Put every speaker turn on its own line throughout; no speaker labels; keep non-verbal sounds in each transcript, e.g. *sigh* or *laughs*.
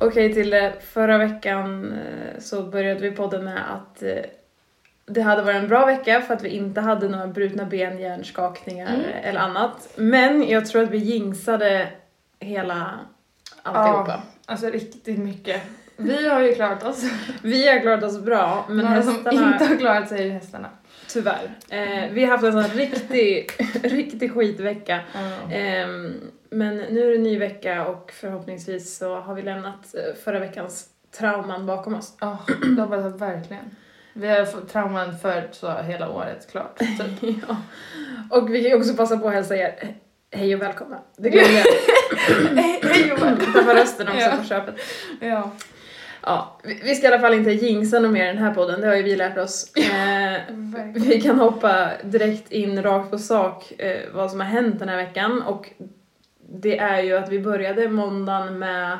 Okej, till eh, förra veckan eh, så började vi podden med att eh, det hade varit en bra vecka för att vi inte hade några brutna ben, hjärnskakningar eller annat. Men jag tror att vi jinxade hela alltihopa.
Ja, alltså riktigt mycket. Vi har ju klarat oss.
Vi har klarat oss bra, men
Några som
hästarna,
inte har klarat sig är hästarna.
tyvärr. Eh, vi har haft en sån riktig, *laughs* riktig skitvecka.
Ja.
Ehm, men nu är det ny vecka och förhoppningsvis så har vi lämnat eh, förra veckans trauman bakom oss.
Ja, det hoppas jag verkligen. Vi har fått trauman för så hela året klart. *laughs* Typ.
Ja. Och vi kan ju också passa på att hälsa er he- hej och välkomna. Det glömde jag. *laughs*
Hej och välkomna.
Tappa rösten också
Ja.
på köpet.
Ja.
Ja, vi vi ska i alla fall inte jinxa något mer i den här podden, det har ju vi lärt oss. Eh, vi kan hoppa direkt in rakt på sak eh, vad som har hänt den här veckan och det är ju att vi började måndagen med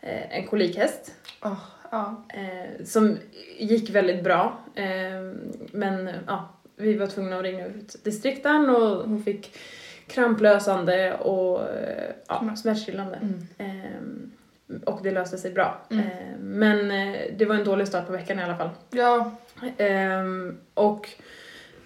eh, en kolikhäst
Åh, ja.
eh, som gick väldigt bra. Eh, men ja, vi var tvungna att ringa ut distrikten och hon fick kramplösande och eh, ja, smärtstillande.
Mm.
Eh, och det löste sig bra.
Mm.
Eh, men det var en dålig start på veckan i alla fall.
Ja.
Och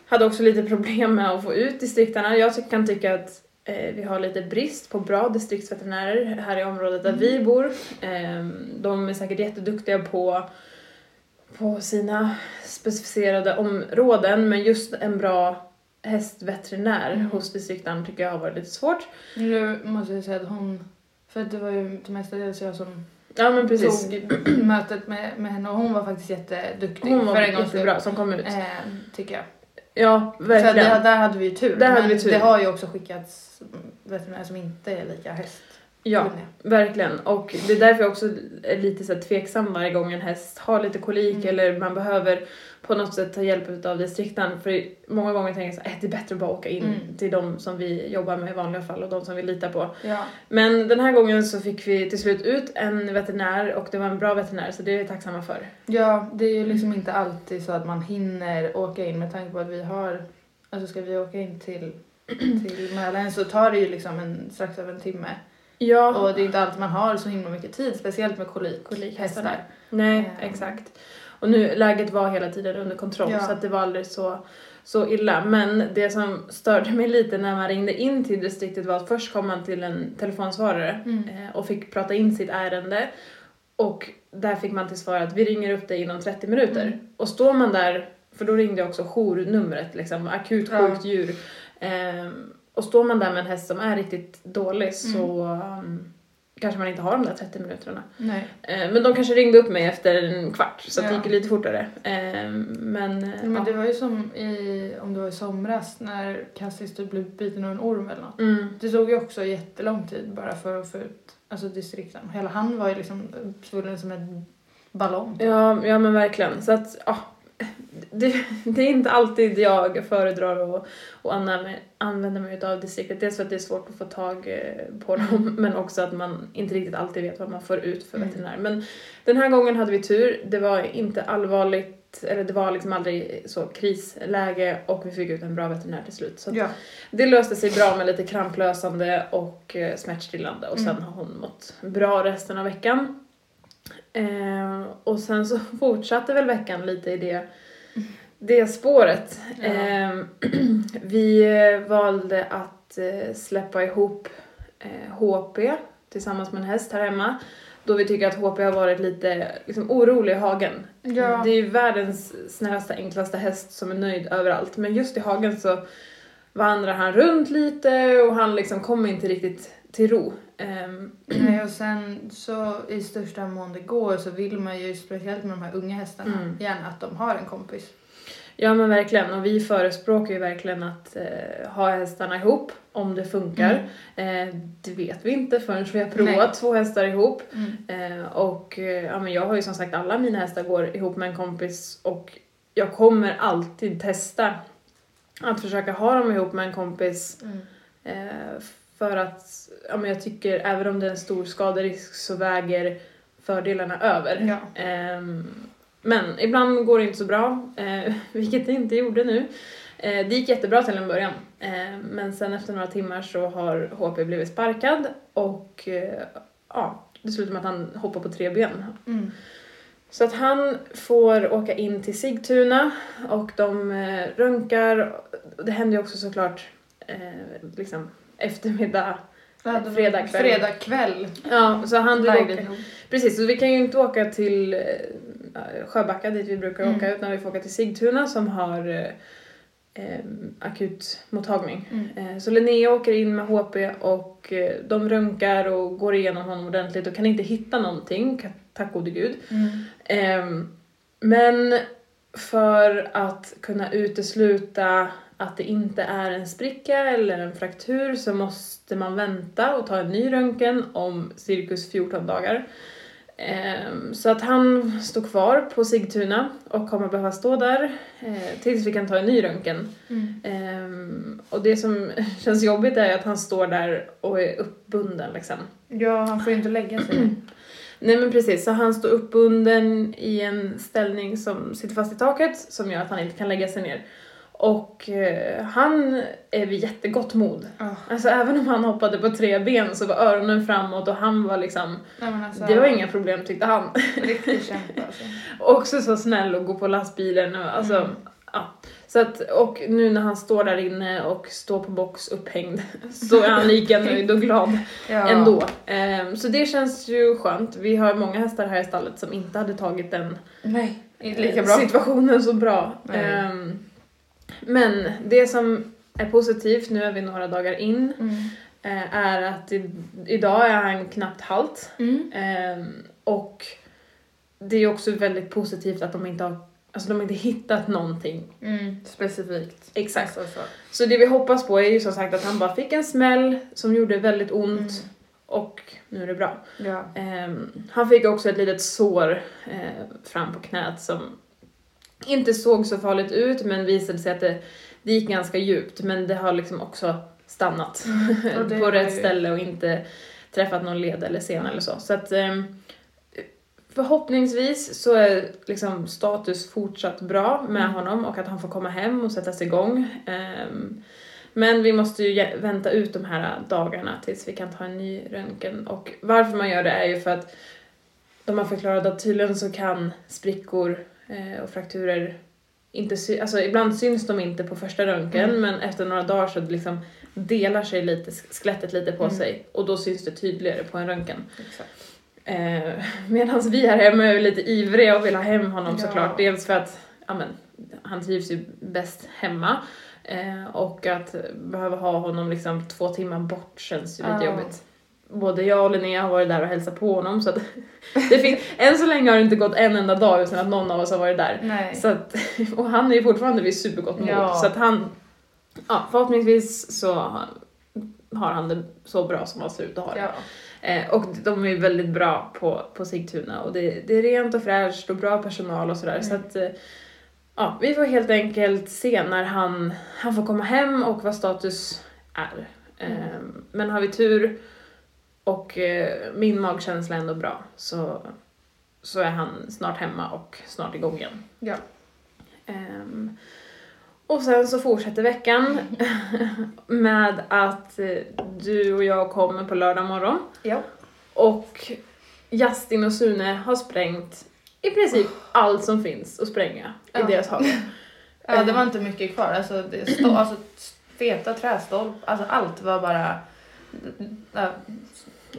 hade också lite problem med att få ut distrikterna. Jag kan tycka att vi har lite brist på bra distriktsveterinärer här i området där vi bor. Ehm, de är säkert jätteduktiga på, på sina specificerade områden men just en bra hästveterinär
Mm.
hos distrikten tycker jag har varit lite svårt.
Nu måste jag säga att hon... För att det var ju till mestadels jag som
Ja men precis.
tog *clears throat* mötet med, med henne och hon var faktiskt jätteduktig
Hon var
för en skull.
jättebra som kom ut.
Eh, tycker jag.
Ja, verkligen.
det, där hade vi ju tur.
Där hade
men
vi tur.
det har ju också skickats veterinärer som inte är lika häst.
Ja, verkligen. Och det är därför jag också är lite så tveksam varje gång en häst har lite kolik
Mm.
eller man behöver på något sätt ta hjälp av distrikten. För många gånger tänker jag så här, "Äh, det är bättre att bara åka in
Mm.
till de som vi jobbar med i vanliga fall och de som vi litar på.
Ja.
Men den här gången så fick vi till slut ut en veterinär och det var en bra veterinär så det är vi tacksamma för.
ja, det är ju liksom inte alltid så att man hinner åka in med tanke på att vi har... Alltså ska vi åka in till, till Mälaren så tar det ju liksom en, strax över en timme.
Ja,
Och det är inte alltid man har så himla mycket tid, speciellt med kolik.
Kolikhästar.
hästar.
Nej,
Ehm.
exakt. Och nu, läget var hela tiden under kontroll
Ja.
så att det var aldrig så, så illa. Men det som störde mig lite när man ringde in till distriktet var att först kom man till en telefonsvarare
Mm.
eh, och fick prata in sitt ärende. Och där fick man till svar att vi ringer upp dig inom 30 minuter.
Mm.
Och står man där, för då ringde jag också journumret, liksom, akut
Ja.
sjukt djur. Ehm, och står man där med en häst som är riktigt dålig
Mm.
så um, kanske man inte har de där 30 minuterna.
Nej.
Eh, Men de kanske ringde upp mig efter en kvart så att det
Ja.
gick lite fortare. Men,
Men
ja.
det var ju som i, om det var i somras när Cassis typ blev biten av en orm eller något.
Mm.
Det tog ju också jättelång tid bara för att få ut alltså distrikten. Hela han var ju liksom svullen som en ballong.
Ja, ja men verkligen. Så att, ja. Det, det är inte alltid jag föredrar att, att använda, mig, av distriktet. Dels för att det är svårt att få tag eh, på dem men också att man inte riktigt alltid vet vad man får ut för
Mm.
veterinär. Men den här gången hade vi tur. Det var inte allvarligt, eller det var liksom aldrig så krisläge och vi fick ut en bra veterinär till slut. Så
Ja.
Det löste sig bra med lite kramplösande och eh, smärtstillande och sen
Mm.
har hon mått bra resten av veckan. Eh, och sen så *laughs* fortsatte väl veckan lite i det, det spåret.
Ja. *clears throat*
Eh, vi valde att eh, släppa ihop eh, HP tillsammans med en häst här hemma. Då vi tycker att HP har varit lite liksom, orolig i hagen.
Ja.
Det är ju världens snällaste, enklaste häst som är nöjd överallt. Men just i hagen så vandrar han runt lite och han liksom kommer inte riktigt till ro. Ehm, *clears throat*
Nej, och sen så i största mån det går så vill man ju speciellt med de här unga hästarna
Mm.
gärna att de har en kompis.
Ja men verkligen och vi förespråkar ju verkligen att eh, ha hästarna ihop om det funkar. Eh, det vet vi inte förrän vi har provat
Nej.
två hästar ihop.
Mm.
Eh, och eh, ja, men jag har ju som sagt alla mina hästar går ihop med en kompis och jag kommer alltid testa att försöka ha dem ihop med en kompis
Mm.
eh, för att ja, men jag tycker även om det är en stor skaderisk så väger fördelarna över.
Ja.
Men ibland går det inte så bra, eh, *laughs* vilket det inte gjorde nu. Eh, det gick jättebra till en början, eh, men sen efter några timmar så har HP blivit sparkad och eh, ja, det slutade med att han hoppade på tre ben.
Mm.
Så att han får åka in till Sigtuna och de eh, röntgar. Det händer ju också såklart eh, liksom eftermiddag.
Ja,
Fredag kväll.
Fredag kväll.
Ja, så han
Lägligt
åka. Precis, så vi kan ju inte åka till Sjöbacka dit vi brukar
Mm.
åka utan vi får åka till Sigtuna som har eh, eh, akutmottagning.
Mm.
Eh, så Linnea åker in med HP och eh, de röntgar och går igenom honom ordentligt och kan inte hitta någonting, tack gode gud.
Mm.
Ehm, men för att kunna utesluta att det inte är en spricka eller en fraktur så måste man vänta och ta en ny röntgen om cirkus 14 dagar. Ehm, så att han står kvar på Sigtuna och kommer behöva stå där eh, tills vi kan ta en ny röntgen.
Mm.
Ehm, och det som *laughs* känns jobbigt är att han står där och är uppbunden liksom.
Ja, han får ju inte lägga sig. *clears throat*
Nej men precis, så han står uppbunden i en ställning som sitter fast i taket som gör att han inte kan lägga sig ner. Och eh, han är vid jättegott mod.
Ja.
Alltså även om han hoppade på tre ben så var öronen framåt och han var liksom,
Nej, alltså,
det var inga problem tyckte han. *laughs*
Riktig kämpe alltså. *laughs*
Också så snäll och gå på lastbilen och alltså,
Mm.
ja. Så att, och nu när han står där inne och står på box upphängd *laughs* så är han lika nöjd och glad
Ja.
ändå. Ehm, så det känns ju skönt. Vi har många hästar här i stallet som inte hade tagit den
Nej, lika bra.
situationen så bra.
Nej.
Men det som är positivt, nu är vi några dagar in,
Mm.
eh, är att i, idag är han knappt halt.
Mm.
Ehm, och det är också väldigt positivt att de inte har Alltså de har inte hittat någonting.
Mm. Specifikt.
Exakt.
Alltså, så.
Så det vi hoppas på är ju som sagt att han bara fick en smäll som gjorde väldigt ont
Mm.
och nu är det bra.
Ja.
Ehm, han fick också ett litet sår eh, fram på knät som inte såg så farligt ut men visade sig att det, det gick ganska djupt men det har liksom också stannat *laughs* på rätt
ju-
ställe och inte träffat någon led eller sena eller så. Så att ehm, förhoppningsvis så är liksom status fortsatt bra med
Mm.
honom och att han får komma hem och sättas igång. Ehm, men vi måste ju vänta ut de här dagarna tills vi kan ta en ny röntgen. Och varför man gör det är ju för att de har förklarat att tydligen så kan sprickor och frakturer inte sy- alltså ibland syns de inte på första röntgen
Mm.
men efter några dagar så liksom delar sig lite, skelettet lite på
Mm.
sig och då syns det tydligare på en röntgen. Eh, *laughs* Medan vi här hemma är lite ivriga och vill ha hem honom
Ja.
såklart. Dels för att ja, men, han trivs ju bäst hemma eh, och att behöva ha honom liksom två timmar bort känns ju lite
Ja.
jobbigt. Både jag och Linnea har varit där och hälsat på honom så att *laughs* det fin- än så länge har det inte gått en enda dag utan att någon av oss har varit där.
Nej.
Så att, *laughs* och han är ju fortfarande vid supergott mod.
Ja.
Så att han, ja, förhoppningsvis så har- han det så bra som han ser ut att ha det.
Ja.
Eh, och de är väldigt bra på, på Sigtuna och det, det är rent och fräscht och bra personal och sådär. Så
Mm.
att, eh, ja, vi får helt enkelt se när han, han får komma hem och vad status är. Eh,
Mm.
men har vi tur och eh, min magkänsla är ändå bra så, så är han snart hemma och snart igång igen.
Ja.
Ehm, och sen så fortsätter veckan *laughs* med att eh, du och jag kommer på lördag morgon
Ja.
och Justin och Sune har sprängt i princip allt som finns att spränga i
Ja.
deras hage.
Ja, det var inte mycket kvar. Alltså, det stå, alltså feta trästolp, alltså allt var bara äh,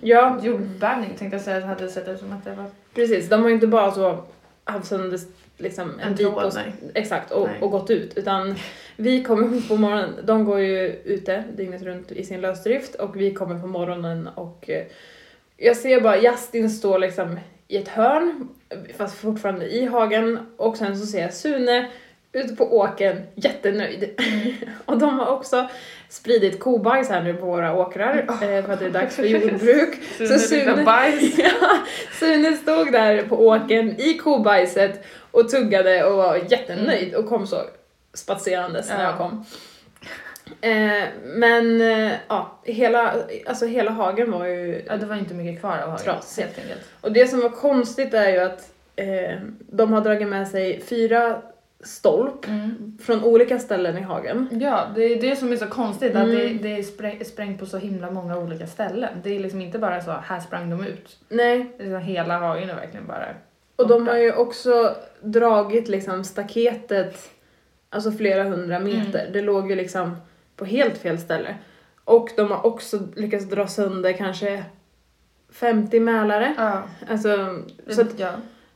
Ja,
jordbävning tänkte jag säga. Hade sett ut som att det var...
precis. De har inte bara så haft sönder liksom
En
bit
tråd,
på-
nej.
Exakt, och, och gått ut. Utan vi kommer på morgonen, de går ju ute dygnet runt i sin lösdrift och vi kommer på morgonen och eh, jag ser bara Justin stå liksom i ett hörn, fast fortfarande i hagen och sen så ser jag Sune ute på åkern, jättenöjd. *laughs* och de har också spridit kobajs här nu på våra åkrar eh, för att det är dags för jordbruk. *laughs*
Sune luktar bajs. *laughs*
ja, Sune stod där på åkern i kobajset och tuggade och var jättenöjd och kom så spatserandes när
Ja.
jag kom. Eh, men eh, ja, hela, alltså hela hagen var ju...
Ja, det var inte mycket kvar av hagen.
Trasigt.
Helt enkelt.
Och det som var konstigt är ju att eh, de har dragit med sig fyra stolp
Mm.
från olika ställen i hagen.
Ja, det är det som är så konstigt, att det,
Mm.
det är spräng, sprängt på så himla många olika ställen. Det är liksom inte bara så, här sprang de ut.
Nej,
Det är så hela hagen är verkligen bara...
och de har ju också dragit liksom staketet alltså flera hundra meter. Det låg ju liksom på helt fel ställe. Och de har också lyckats dra sönder kanske 50 mälare.
Ja,
Alltså, så att
ja.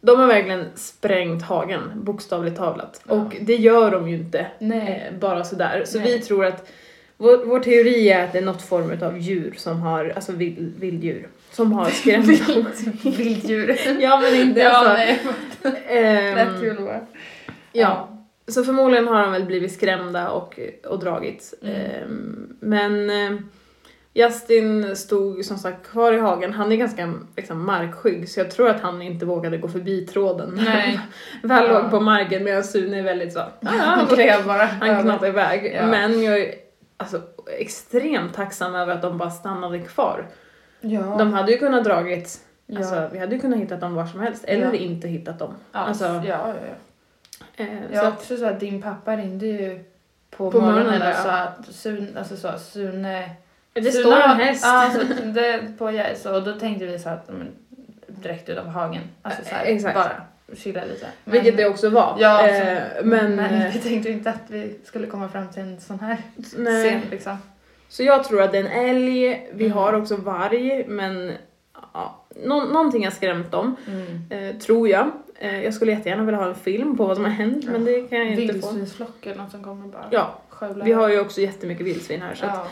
De har verkligen sprängt hagen, bokstavligt talat.
Ja.
Och det gör de ju inte
Nej.
eh, bara sådär. Så
Nej.
vi tror att vår, vår teori är att det är något form av djur som har, alltså vild, vilddjur, som har skrämt *laughs* dem.
Vilddjur. *laughs*
ja men inte
ja,
alltså.
nej.
ehm,
kul bara.
ja. Så förmodligen har de väl blivit skrämda och, och dragit.
Mm.
Ehm, men eh, Justin stod som sagt kvar i hagen. Han är ganska liksom, markskygg så jag tror att han inte vågade gå förbi tråden.
Nej. *laughs*
Väl
Ja.
låg på marken medan Sune är väldigt så. "Ja,
Han klev bara.
Han knatade iväg.
Ja.
Men jag är alltså, extremt tacksam över att de bara stannade kvar.
Ja.
De hade ju kunnat dragit, alltså, vi hade ju kunnat hitta dem var som helst. Eller inte hittat dem. Alltså,
ja, ja, ja.
eh,
Jag
så
också så att din pappa ringde ju på,
På
morgonen,
morgonen,
och
ja.
sa att Sune, alltså så, Sune...
det
Sune
står en häst.
Ja, så det, på och då tänkte vi så att men, direkt utanför hagen. Alltså så här,
Exakt.
bara chilla lite. Men-
Vilket det också var.
Ja,
eh,
så-
men,
men
eh,
vi tänkte inte att vi skulle komma fram till en sån här
nej.
scen liksom.
Så jag tror att det är en älg, vi
Mm.
har också varg, men ja, nå- någonting har skrämt dem.
Mm.
Eh, tror jag. Eh, jag skulle jättegärna vilja ha en film på vad som har hänt, men det kan jag inte få.
Vildsvinsflock eller något som kommer bara
Ja, vi har ju också jättemycket vildsvin här. Så att
ja.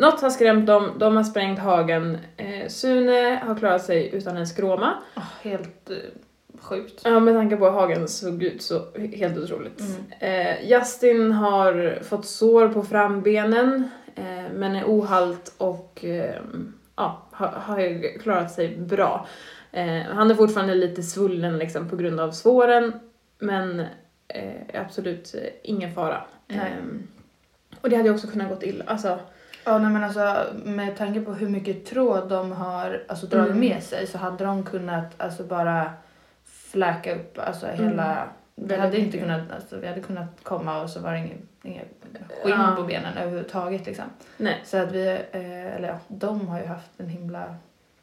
Något har skrämt dem, de har sprängt hagen. Eh, Sune har klarat sig utan en skråma.
Åh, helt eh, sjukt.
Ja, med tanke på hur hagen såg ut så helt otroligt.
Mm.
Eh, Justin har fått sår på frambenen eh, men är ohalt och eh, ja, har, har klarat sig bra. Eh, han är fortfarande lite svullen liksom, på grund av svåren men eh, absolut ingen fara.
Nej.
Eh, och det hade ju också kunnat gått illa. Alltså,
Ja, nej, men alltså med tanke på hur mycket tråd de har alltså, dragit
Mm.
med sig så hade de kunnat alltså bara fläka upp alltså hela... Vi hade inte kunnat, alltså, vi hade kunnat komma och så var det ingen, ingen skinn
Ja.
på benen överhuvudtaget liksom.
nej.
Så att vi, eh, eller ja, de har ju haft en himla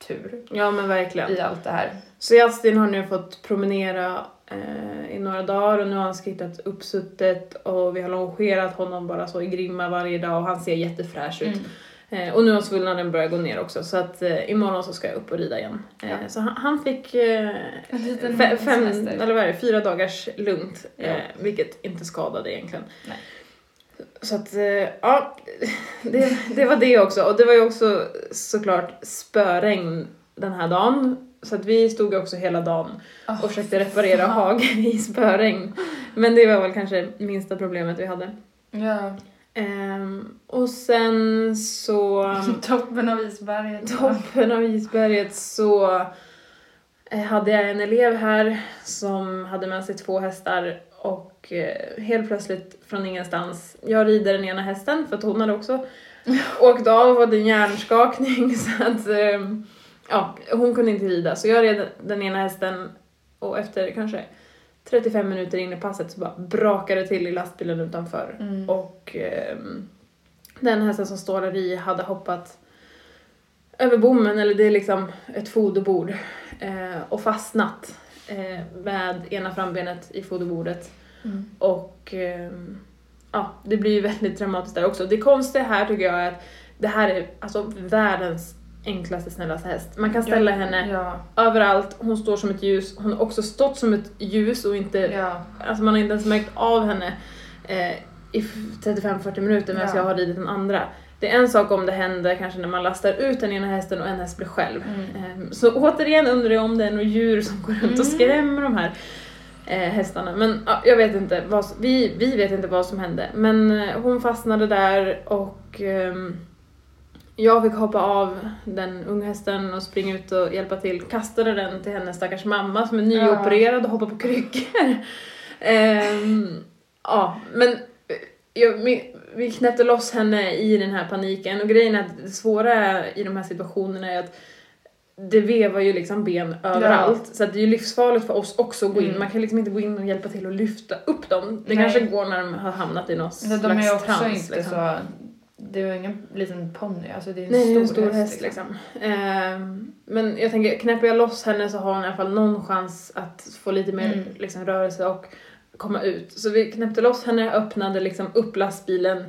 tur
Ja men verkligen.
i allt det här.
Så Justin har nu fått promenera eh, i några dagar och nu har han skrittat uppsuttet och vi har longerat honom bara så i grimma varje dag och han ser jättefräsch ut.
Mm.
Eh, och nu har svullnaden börjat gå ner också så att eh, imorgon så ska jag upp och rida igen. Eh,
Ja.
Så han, han fick eh, fe, fem,
semester.
eller vad är det, fyra dagars lugnt eh,
Ja.
vilket inte skadade egentligen.
Nej.
Så att eh, ja, *laughs* det, det var det också och det var ju också såklart spöregn den här dagen. Så att vi stod också hela dagen och försökte reparera
fan.
hagen *laughs* i spöregn. Men det var väl kanske minsta problemet vi hade.
Ja.
Ehm, och sen så, *laughs*
Toppen av isberget.
toppen av isberget så eh, hade jag en elev här som hade med sig två hästar och eh, helt plötsligt från ingenstans, jag rider den ena hästen för att hon hade också *laughs* åkt av och hade en hjärnskakning så att ehm, ja, hon kunde inte rida så jag red den ena hästen och efter kanske 35 minuter in i passet så bara brakade det till i lastbilen utanför
Mm.
och ehm, den hästen som står där i hade hoppat över bommen, eller det är liksom ett foderbord, eh, och fastnat eh, med ena frambenet i foderbordet.
Mm.
Och ehm, ja, det blir ju väldigt dramatiskt där också. Det konstiga här tycker jag är att det här är alltså världens enklaste, snällaste häst. Man kan ställa henne
Ja,
överallt, hon står som ett ljus. Hon har också stått som ett ljus och inte,
ja.
alltså man har inte ens märkt av henne eh, i f- 35-40 minuter medan
Ja.
jag har ridit den andra. Det är en sak om det händer kanske när man lastar ut den ena hästen och en häst blir själv.
Mm.
Eh, så återigen undrar jag om det är några djur som går runt och
Mm.
skrämmer de här eh, hästarna. Men ja, jag vet inte, vad, vi, vi vet inte vad som hände. Men eh, hon fastnade där och ehm, jag fick hoppa av den unghästen och springa ut och hjälpa till. Kastade den till hennes stackars mamma som är nyopererad och hoppar på kryckor. Ehm, ja, men eh, jag, vi, knäppte loss henne i den här paniken och grejen är att det svåra i de här situationerna är att det vevar ju liksom ben överallt så att det är ju livsfarligt för oss också att gå in.
Mm.
Man kan liksom inte gå in och hjälpa till att lyfta upp dem. Det
Nej.
kanske går när de har hamnat i någon
Så
slags
de är också
trans.
inte
liksom.
så... Det ju ingen liten ponny, alltså det är en
Nej,
stor,
en stor häst, liksom. Ehm, men jag tänker, knäpper jag loss henne så har hon i alla fall någon chans att få lite mer
Mm.
liksom, rörelse och komma ut. Så vi knäppte loss henne, öppnade liksom upp lastbilen,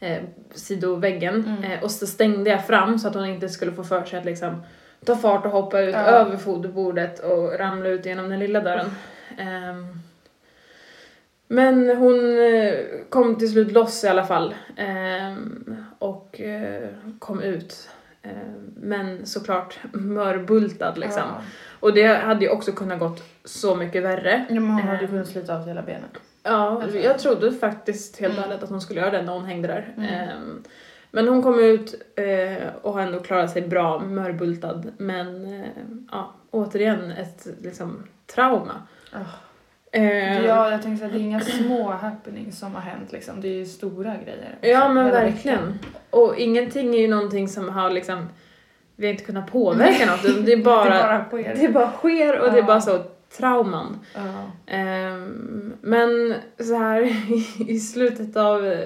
eh, sidoväggen
Mm.
eh, och så stängde jag fram så att hon inte skulle få för sig att liksom ta fart och hoppa ut
Ja.
över foderbordet och ramla ut genom den lilla dörren. Ehm, men hon eh, kom till slut loss i alla fall ehm, och eh, kom ut. Ehm, men såklart mörbultad liksom.
Ja.
Och det hade ju också kunnat gått så mycket värre.
Ja, men hon hade
Ehm.
kunnat slita av hela benet.
Ja,
Alltså.
jag trodde faktiskt helt
Mm.
ärligt att hon skulle göra det när hon hängde där.
Mm.
Men hon kom ut eh, och har ändå klarat sig bra, mörbultad. Men ja, återigen ett liksom, trauma.
Ah.
Ehm,
Ja, jag tänkte att det är inga små happenings som har hänt liksom. Det är ju stora grejer.
Ja
Liksom,
men verkligen.
veckan.
Och ingenting är ju någonting som har liksom, vi har inte kunnat påverka något. Det är bara, *laughs*
det är bara på er.
det bara sker och det är
Ja.
bara så trauman.
Ja.
Ehm, men så här *laughs* i slutet av eh,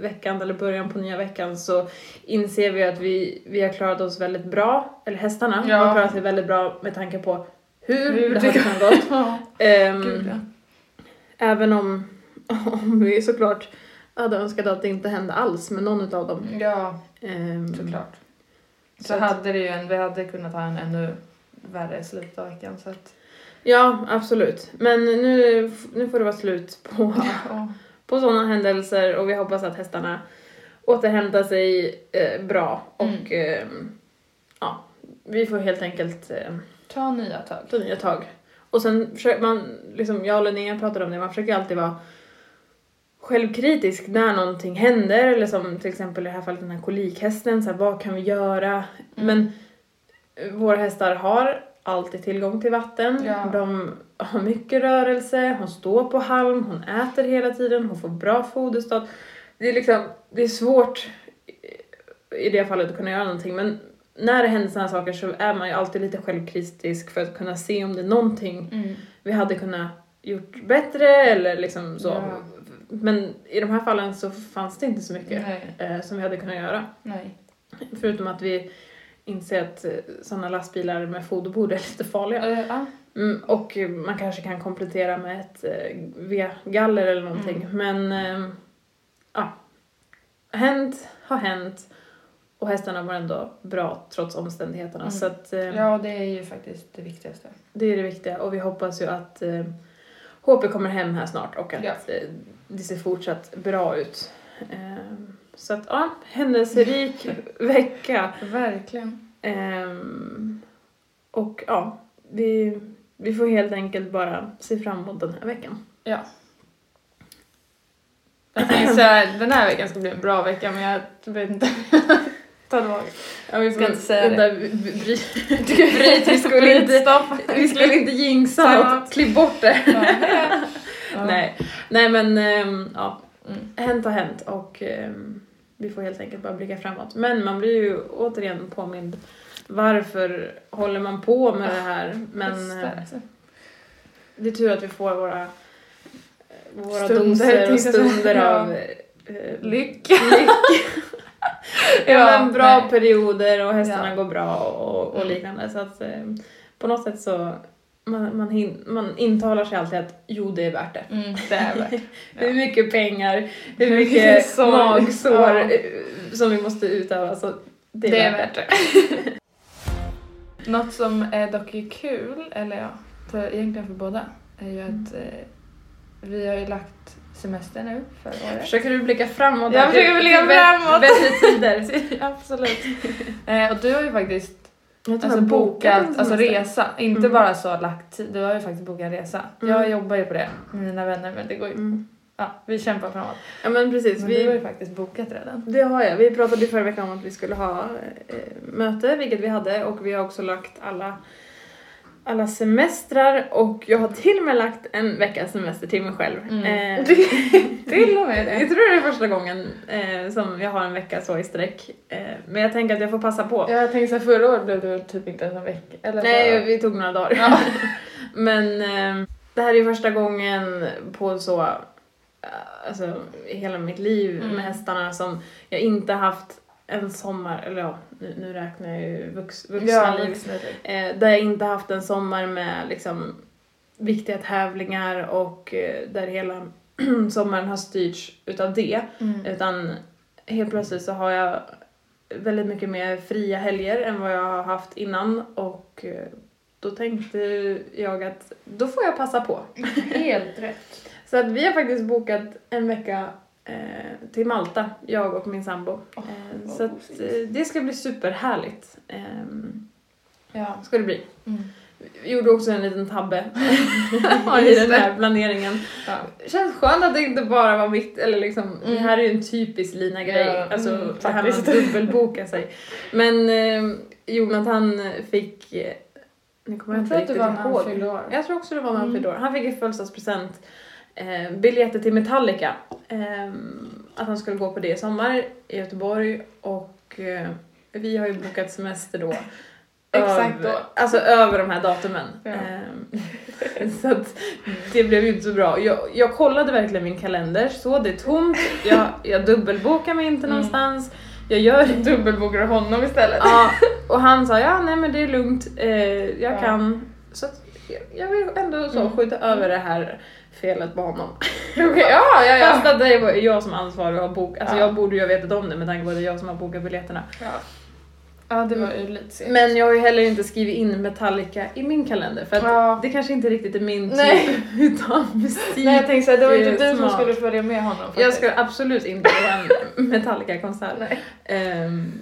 veckan eller början på nya veckan så inser vi att vi, vi har klarat oss väldigt bra, eller hästarna
Ja.
har klarat sig väldigt bra med tanke på hur,
Hur
det har kunnat gått. *laughs*
Ja, gud ja.
Även om, *laughs* om vi såklart hade önskat att det inte hände alls med någon av dem.
Ja,
Ehm,
såklart. Så,
Så
hade det ju en, vi hade kunnat ha en ännu värre slut av veckan så att...
Ja, absolut. Men nu, nu får det vara slut på,
Ja. *laughs*
på sådana händelser och vi hoppas att hästarna återhämtar sig eh, bra och ehm, ja, vi får helt enkelt eh,
Ta nya tag.
ta nya tag. Och sen försöker man, liksom jag och Linnea pratade om det, man försöker alltid vara självkritisk när någonting händer eller som till exempel i det här fallet den här kolikhästen, så här, vad kan vi göra? Men eh, våra hästar har alltid tillgång till vatten,
Ja.
de har mycket rörelse, hon står på halm, hon äter hela tiden, hon får bra foderstat. Det är liksom, det är svårt i- i det fallet att kunna göra någonting men när det händer sådana saker så är man ju alltid lite självkritisk för att kunna se om det är någonting
Mm.
vi hade kunnat gjort bättre eller liksom så.
Ja.
Men i de här fallen så fanns det inte så mycket eh, som vi hade kunnat göra.
nej.
Förutom att vi inser att eh, sådana lastbilar med foderbord är lite farliga.
Eh, ja.
Mm, och eh, man kanske kan komplettera med ett eh, V-galler eller någonting.
Mm.
Men eh, ja, hänt har hänt och hästarna var ändå bra trots omständigheterna.
Mm.
Så att, eh,
ja, det är ju faktiskt det viktigaste.
det är det viktiga och vi hoppas ju att eh, HP kommer hem här snart och att
Ja.
eh, det ser fortsatt bra ut. Eh, så att ja, händelserik *laughs* vecka.
Verkligen.
Ehm, och ja, vi, vi får helt enkelt bara se fram emot den här veckan.
Ja. Jag tänkte säga den här veckan ska bli en bra vecka men jag vet inte. *laughs* Ta tillbaka.
Ja, vi
ska inte säga det.
det. Bryt, *laughs* vi skulle inte, vi skulle inte jinxa något. Klipp bort det. *laughs*
Ja.
Nej. Nej men ehm, ja,
Mm.
hänt har hänt och ehm, vi får helt enkelt bara blicka framåt. Men man blir ju återigen påmind varför håller man på med det här? Men eh, det är tur att vi får våra, eh, våra
Stunder,
doser och stunder av eh,
Lycka.
lycka. *laughs* ja, men bra
nej.
perioder och hästarna
Ja.
går bra och, och
Mm.
liknande. Så att eh, på något sätt så man, man, hin, man intalar sig alltid att jo, det är värt det.
Mm, det är värt. *laughs*
Hur mycket pengar, hur mycket
sorg.
magsår
Ja.
eh, som vi måste utöva. Så det är,
Det är
värt
värt
det.
det. *laughs* Något som är dock är kul, eller ja, för, egentligen för båda, är ju att eh, vi har ju lagt semester nu för året.
Försöker du blicka framåt?
Jag försöker blicka framåt.
Bättre tider. *laughs* *laughs*
Absolut. *laughs* eh, och du har ju faktiskt alltså, bokat alltså, resa, inte
Mm.
bara så lagt tid, du har ju faktiskt bokat en resa.
Mm.
Jag jobbar ju på det med mina vänner men det går ju
Mm.
Ja, vi kämpar framåt.
Ja men precis.
Men du har ju
Vi,
faktiskt bokat redan.
det har jag. Vi pratade förra veckan om att vi skulle ha eh, möte, vilket vi hade. Och vi har också lagt alla, alla semestrar. Och jag har till och med lagt en veckas semester till mig själv.
Mm.
Eh, *laughs*
Till och med
jag
det.
tror det är första gången eh, som jag har en vecka så i sträck. Eh, men jag tänker att jag får passa på.
Jag tänkte såhär, förra året blev det typ inte ens en vecka. Eller
Nej, vi tog några dagar.
Ja. *laughs*
Men eh, det här är första gången på så, eh, alltså hela mitt liv
Mm.
med hästarna som jag inte haft en sommar, eller ja, nu, nu räknar jag ju vux, vuxna
ja,
liv.
vuxna.
Eh, där jag inte haft en sommar med liksom viktiga tävlingar och eh, där hela *clears throat* sommaren har styrts utav det.
Mm.
Utan helt plötsligt så har jag väldigt mycket mer fria helger än vad jag har haft innan och eh, då tänkte jag att då får jag passa på.
Helt rätt. *laughs*
Så att vi har faktiskt bokat en vecka eh, till Malta, jag och min sambo.
Åh,
eh, så att, eh, det ska bli superhärligt. Ehm,
Ja.
ska det bli.
Mm.
Vi gjorde också en liten tabbe *laughs* *laughs* i den
det.
här planeringen.
Ja.
Känns skönt att det inte bara var mitt, eller liksom, det
Mm.
här är ju en typisk Lina-grej,
Ja,
alltså
mm,
det här med att dubbelboka sig. Men eh, Jonathan fick, eh, nu kommer jag,
Jag
inte
det
riktigt ihåg. Jag tror också det var när han
Mm.
fyllde år. Han fick i födelsedagspresent eh, biljetter till Metallica. Eh, att han skulle gå på det i sommar i Göteborg och eh, vi har ju bokat semester då.
Exakt då.
Alltså över de här datumen.
Ja.
Eh, *laughs* så att det blev ju inte så bra. Jag, jag kollade verkligen min kalender, så det är tomt. Jag, jag dubbelbokar mig inte
Mm.
någonstans. Jag gör
Dubbelbokar honom istället.
Ja, och han sa ja, nej men det är lugnt, eh, jag
Ja.
kan. Så att jag, jag vill ändå så
Mm.
skjuta över det här felet på honom.
Okej, ja, ja, ja.
Fast att det var jag som är ansvarig och har bokat, alltså
Ja.
jag borde ju ha vetat om det med tanke på att det är jag som har bokat biljetterna.
ja. Ja, det var ju lite segt.
Men jag har ju heller inte skrivit in Metallica i min kalender för att
Ja.
det kanske inte riktigt är min
Nej.
typ *laughs* utav musik.
Nej, jag tänkte såhär, det var ju inte du som skulle följa med honom
Jag
faktiskt.
ska absolut inte på en Metallica-konsert.
Nej.
Ehm,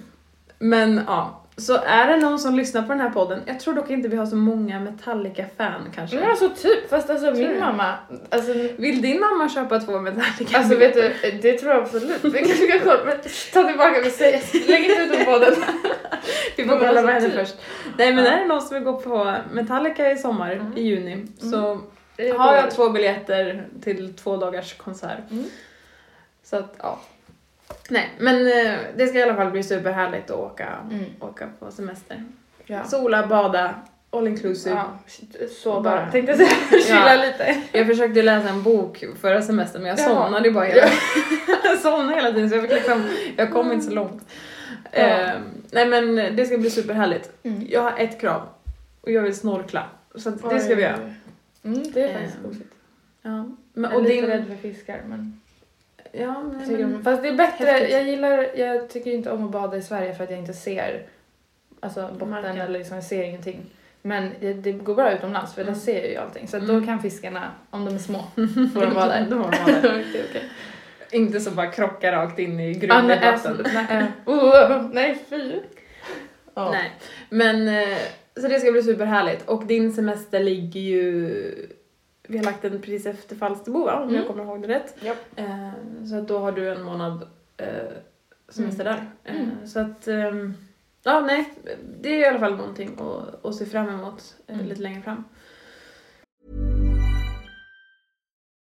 men ja, så är det någon som lyssnar på den här podden, jag tror dock inte vi har så många Metallica-fan kanske.
Men alltså typ, fast alltså
Tror
min
du?
mamma, alltså,
Vill din mamma köpa två Metallica?
alltså vet du, det tror jag absolut. Vi kanske kan kolla, men ta tillbaka jag säger. Lägg inte ut den på den. *laughs*
Vi får kolla med henne
typ.
först. Nej men
Ja.
är det någon som vill gå på Metallica i sommar,
Mm.
i juni, så
Det är
har jag två biljetter till två dagars konsert.
Mm.
Så att ja. Nej men eh, det ska i alla fall bli superhärligt att åka,
Mm.
åka på semester.
Ja.
Sola, bada, all inclusive.
Ja, så
Bara-.
Tänkte jag säga, *laughs* chilla
Ja.
lite.
Jag försökte läsa en bok förra semestern men jag
Jaha.
somnade bara hela, *laughs* jag somnade hela tiden så jag, fick liksom, jag kom inte så långt.
Ja.
Eh, nej men det ska bli superhärligt.
Mm.
Jag har ett krav och jag vill snorkla. Så det ska vi göra.
Mm, det är faktiskt gosigt.
Ja. Men,
Jag är
och
lite
din...
rädd för fiskar men,
Ja, nej,
tycker
men...
om, fast det är bättre,
Häftigt.
jag gillar, jag tycker inte om att bada i Sverige för att jag inte ser alltså botten
Marken.
eller liksom, jag ser ingenting. Men det, det går bra utomlands för
Mm.
där ser jag ju allting så
Mm.
då kan fiskarna, om de är små, *laughs* får de vara där.
Då får de vara där. *laughs*
Okej, okej.
Inte så bara krocka rakt in i
Ah,
grumligt
nej,
vatten.
alltså, nej, äh, *laughs* oh, nej fy. Ja.
Nej, men eh, så det ska bli superhärligt. Och din semester ligger ju... Vi har lagt den precis efter Falsterbo va? Om
Mm.
jag kommer ihåg det rätt.
Japp.
Eh, så att då har du en månad eh, semester där. Eh,
Mm.
Så att... ehm, ja, nej. Det är i alla fall någonting att, att se fram emot eh,
Mm.
lite längre fram.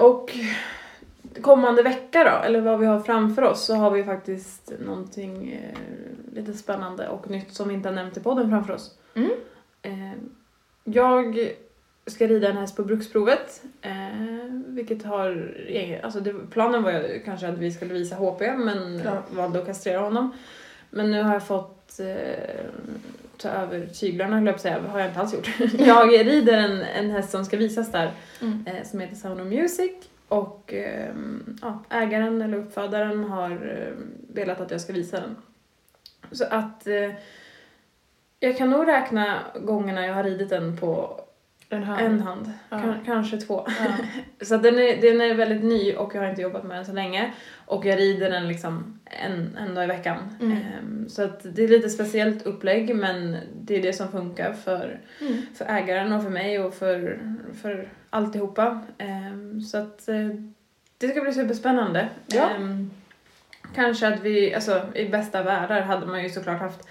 Och kommande vecka då, eller vad vi har framför oss, så har vi faktiskt någonting eh, lite spännande och nytt som vi inte har nämnt i podden framför oss.
Mm.
Eh, jag ska rida en häst på bruksprovet, eh, vilket har, alltså det, planen var ju kanske att vi skulle visa HP men
Ja.
valde att kastrera honom. Men nu har jag fått eh, ta över tyglarna, höll jag på att säga, har jag inte alls gjort. *laughs* jag rider en, en häst som ska visas där
Mm.
eh, som heter Sound of Music och ehm, ja, ägaren eller uppfödaren har eh, velat att jag ska visa den. Så att eh, jag kan nog räkna gångerna jag har ridit den på
En hand.
en hand,
Ja.
Kan, kanske två.
Ja. *laughs*
Så den, är, den är väldigt ny och jag har inte jobbat med den så länge. Och jag rider den liksom en, en dag i veckan.
Mm.
Ehm, så att det är lite speciellt upplägg men det är det som funkar för,
Mm.
för ägaren och för mig och för, för alltihopa. Ehm, så att eh, det ska bli superspännande.
Ja.
Ehm, kanske att vi, alltså i bästa världar hade man ju såklart haft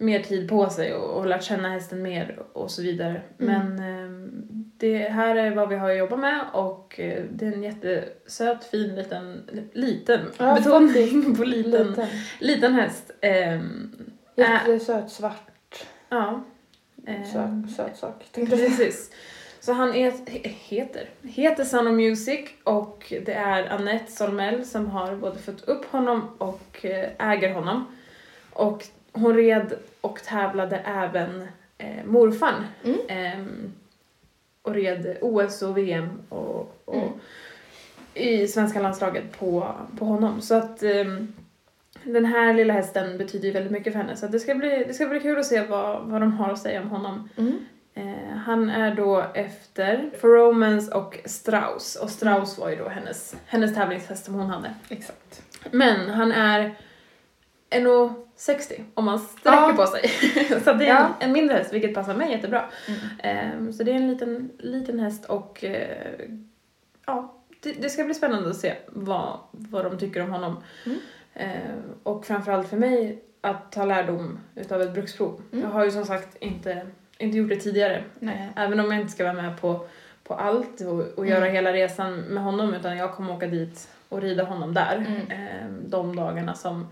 mer tid på sig och, och lärt känna hästen mer och så vidare.
Mm.
Men ehm, det här är vad vi har jobbat med och eh, det är en jättesöt, fin liten, liten,
Ja,
betoning på liten,
Liten.
liten häst. Ehm,
Jättesöt svart.
ja. Ehm,
Söt, sak.
Precis. Så han är, he- heter, heter Sound of Music och det är Annette Solmell som har både fått upp honom och eh, äger honom. Och hon red och tävlade även eh, morfan.
Mm.
Ehm, och red OS och VM och, och
Mm.
i svenska landslaget på, på honom. Så att ehm, den här lilla hästen betyder ju väldigt mycket för henne. Så det, ska bli, det ska bli kul att se vad, vad de har att säga om honom.
Mm.
Eh, han är då efter For Romance och Strauss. Och Strauss var ju då hennes, hennes tävlingshäst som hon hade.
Exakt.
Men han är 1,60 om man sträcker
Ja.
på sig. *laughs* så det är
Ja.
en, en mindre häst, vilket passar mig jättebra.
Mm.
Eh, så det är en liten, liten häst och eh, ja, det, det ska bli spännande att se vad, vad de tycker om honom.
Mm.
Eh, och framförallt för mig att ta lärdom utav ett bruksprov.
Mm.
Jag har ju som sagt inte, inte gjort det tidigare.
Nej.
Även om jag inte ska vara med på, på allt och, och göra
Mm.
hela resan med honom utan jag kommer åka dit och rida honom där. Eh, de dagarna som,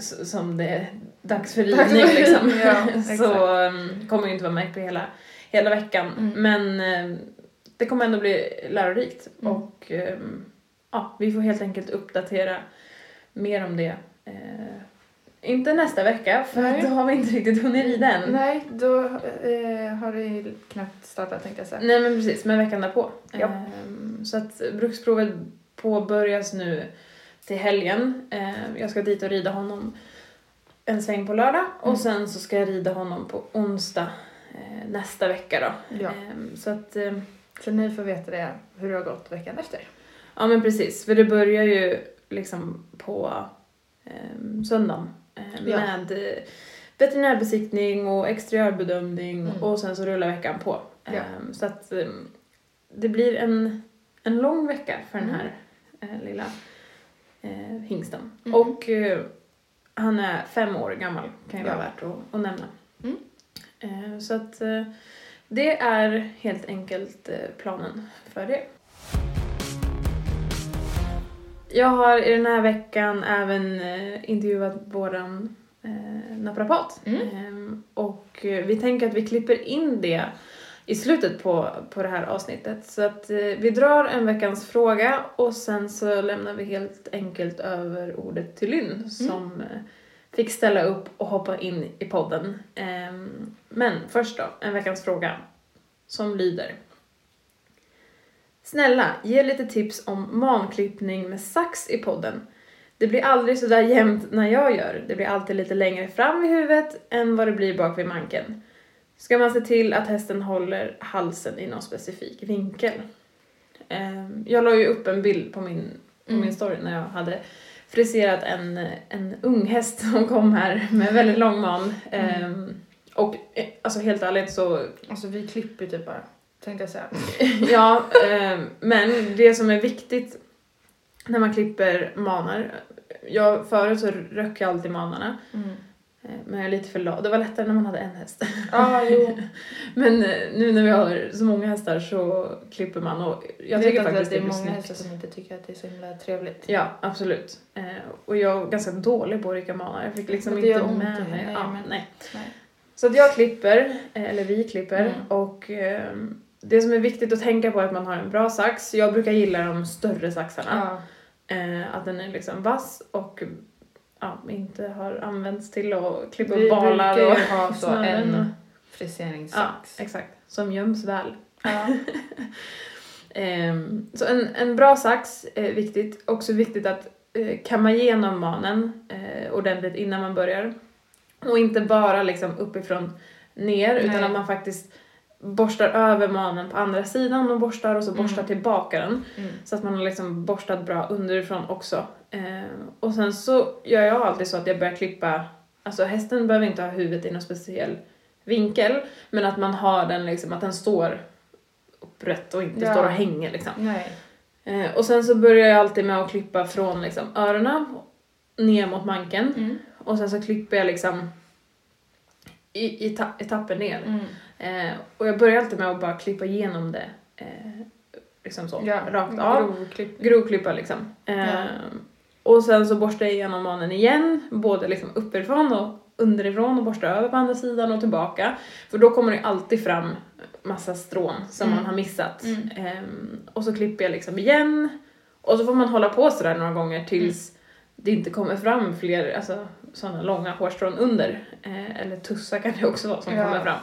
som det är dags för ridning liksom.
ja. *laughs*
Så um, kommer jag inte vara med på hela, hela veckan.
Mm.
Men eh, det kommer ändå bli lärorikt
Mm.
och ehm, ja, vi får helt enkelt uppdatera mer om det. Eh, inte nästa vecka för
Nej.
då har vi inte riktigt hunnit rida än.
Nej, då eh, har det knappt startat tänkte jag säga.
Nej men precis, men veckan därpå.
Ja.
Så att bruksprovet påbörjas nu till helgen. Ehm, jag ska dit och rida honom en sväng på lördag och
Mm.
sen så ska jag rida honom på onsdag eh, nästa vecka då.
Ja.
Ehm, så att, ehm,
Så ni får veta det, hur det har gått veckan efter.
ja men precis, för det börjar ju liksom på um, söndagen eh,
Ja.
med eh, veterinärbesiktning och exteriörbedömning
Mm.
och sen så rullar veckan på.
Ja.
Ehm, så att ehm, det blir en, en lång vecka för den
Mm.
här eh, lilla eh, hingsten.
Mm.
Och eh, han är fem år gammal kan ju vara värt att, att nämna.
Mm.
Eh, så att eh, det är helt enkelt eh, planen för det. Jag har i den här veckan även eh, intervjuat våran eh, naprapat.
Mm.
Ehm, och vi tänker att vi klipper in det i slutet på, på det här avsnittet. Så att eh, vi drar en veckans fråga och sen så lämnar vi helt enkelt över ordet till Lynn som eh, fick ställa upp och hoppa in i podden. Ehm, men först då, en veckans fråga som lyder. Snälla, ge lite tips om manklippning med sax i podden. Det blir aldrig så där jämnt när jag gör. Det blir alltid lite längre fram i huvudet än vad det blir bak vid manken. Ska man se till att hästen håller halsen i någon specifik vinkel? Ehm, jag la ju upp en bild på min, på
Mm.
min story när jag hade friserat en, en ung häst som kom här med väldigt lång man.
Mm.
Ehm, och eh, alltså helt ärligt så,
Alltså vi klipper typ bara, tänkte jag säga. *laughs*
ja, ehm, men det som är viktigt när man klipper manar, jag, förut så röck jag alltid manarna,
Mm.
Eh, men jag är lite för lat. Det var lättare när man hade en häst.
Ja, jo. *laughs*
Men eh, nu när vi har så många hästar så klipper man och jag tycker faktiskt
att det är många
snyggt.
hästar som inte tycker att det är så himla trevligt.
Ja, absolut. Eh, och jag är ganska dålig på att rycka manar. Jag fick liksom inte med mig.
nej,
Ja,
men-
nej.
Nej.
Så att jag klipper, eller vi klipper,
Mm.
och ehm, det som är viktigt att tänka på är att man har en bra sax. Jag brukar gilla de större saxarna.
Ja.
Att den är liksom vass och inte har använts till att klippa
Vi
upp balar
brukar
och
ju ha så
och-
en
Ja,
friseringssax.
exakt. Som göms väl.
Ja. *laughs*
Ehm, så en, en bra sax är viktigt. Också viktigt att eh, kamma igenom manen eh, ordentligt innan man börjar. Och inte bara liksom uppifrån ner utan
Nej.
att man faktiskt borstar över manen på andra sidan och borstar och så borstar
Mm.
tillbaka den.
Mm.
Så att man har liksom borstat bra underifrån också. Ehm, och sen så gör jag alltid så att jag börjar klippa, alltså hästen behöver inte ha huvudet i någon speciell vinkel, men att man har den liksom, att den står upprätt och inte
Ja.
står och hänger liksom. Eh, och sen så börjar jag alltid med att klippa från liksom öronen ner mot manken
Mm.
och sen så klipper jag liksom i, i ta- etapper ner.
Mm.
Eh, och jag börjar alltid med att bara klippa igenom det eh, liksom så,
Ja,
rakt av.
grovklipp.
Grovklippa liksom.
Ja.
Och sen så borstar jag igenom manen igen, både liksom uppifrån och underifrån och borstar över på andra sidan och tillbaka. För då kommer det alltid fram massa strån som
Mm.
man har missat.
Mm.
Ehm, och så klipper jag liksom igen. Och så får man hålla på sådär några gånger tills
Mm.
det inte kommer fram fler alltså, sådana långa hårstrån under. Eh, eller tussar kan det också vara som
Ja.
kommer fram.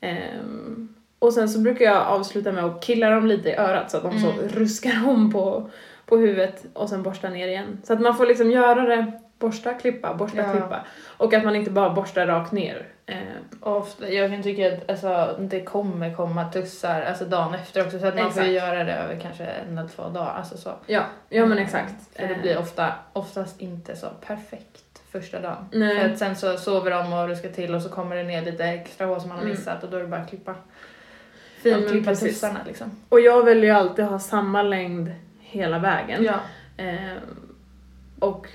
Ehm, och sen så brukar jag avsluta med att killa dem lite i örat så att de så
Mm.
ruskar om på, på huvudet och sen borsta ner igen. Så att man får liksom göra det, borsta, klippa, borsta,
Ja.
klippa. Och att man inte bara borstar rakt ner. Ehm,
Ofta, jag kan tycka att alltså, det kommer komma tussar alltså, dagen efter också så att man får göra det över kanske en eller två dagar. Alltså, så.
ja, ja men
Mm.
exakt.
För det
Ehm,
blir ofta, oftast inte så perfekt första dagen.
Nej.
För att sen så sover de och ruskar till och så kommer det ner lite extra hår som man har
Mm.
missat och då är det bara att klippa.
Ja, men
Finklippa
precis.
tussarna liksom.
Och jag väljer ju alltid ha samma längd hela vägen.
Ja.
Ehm, och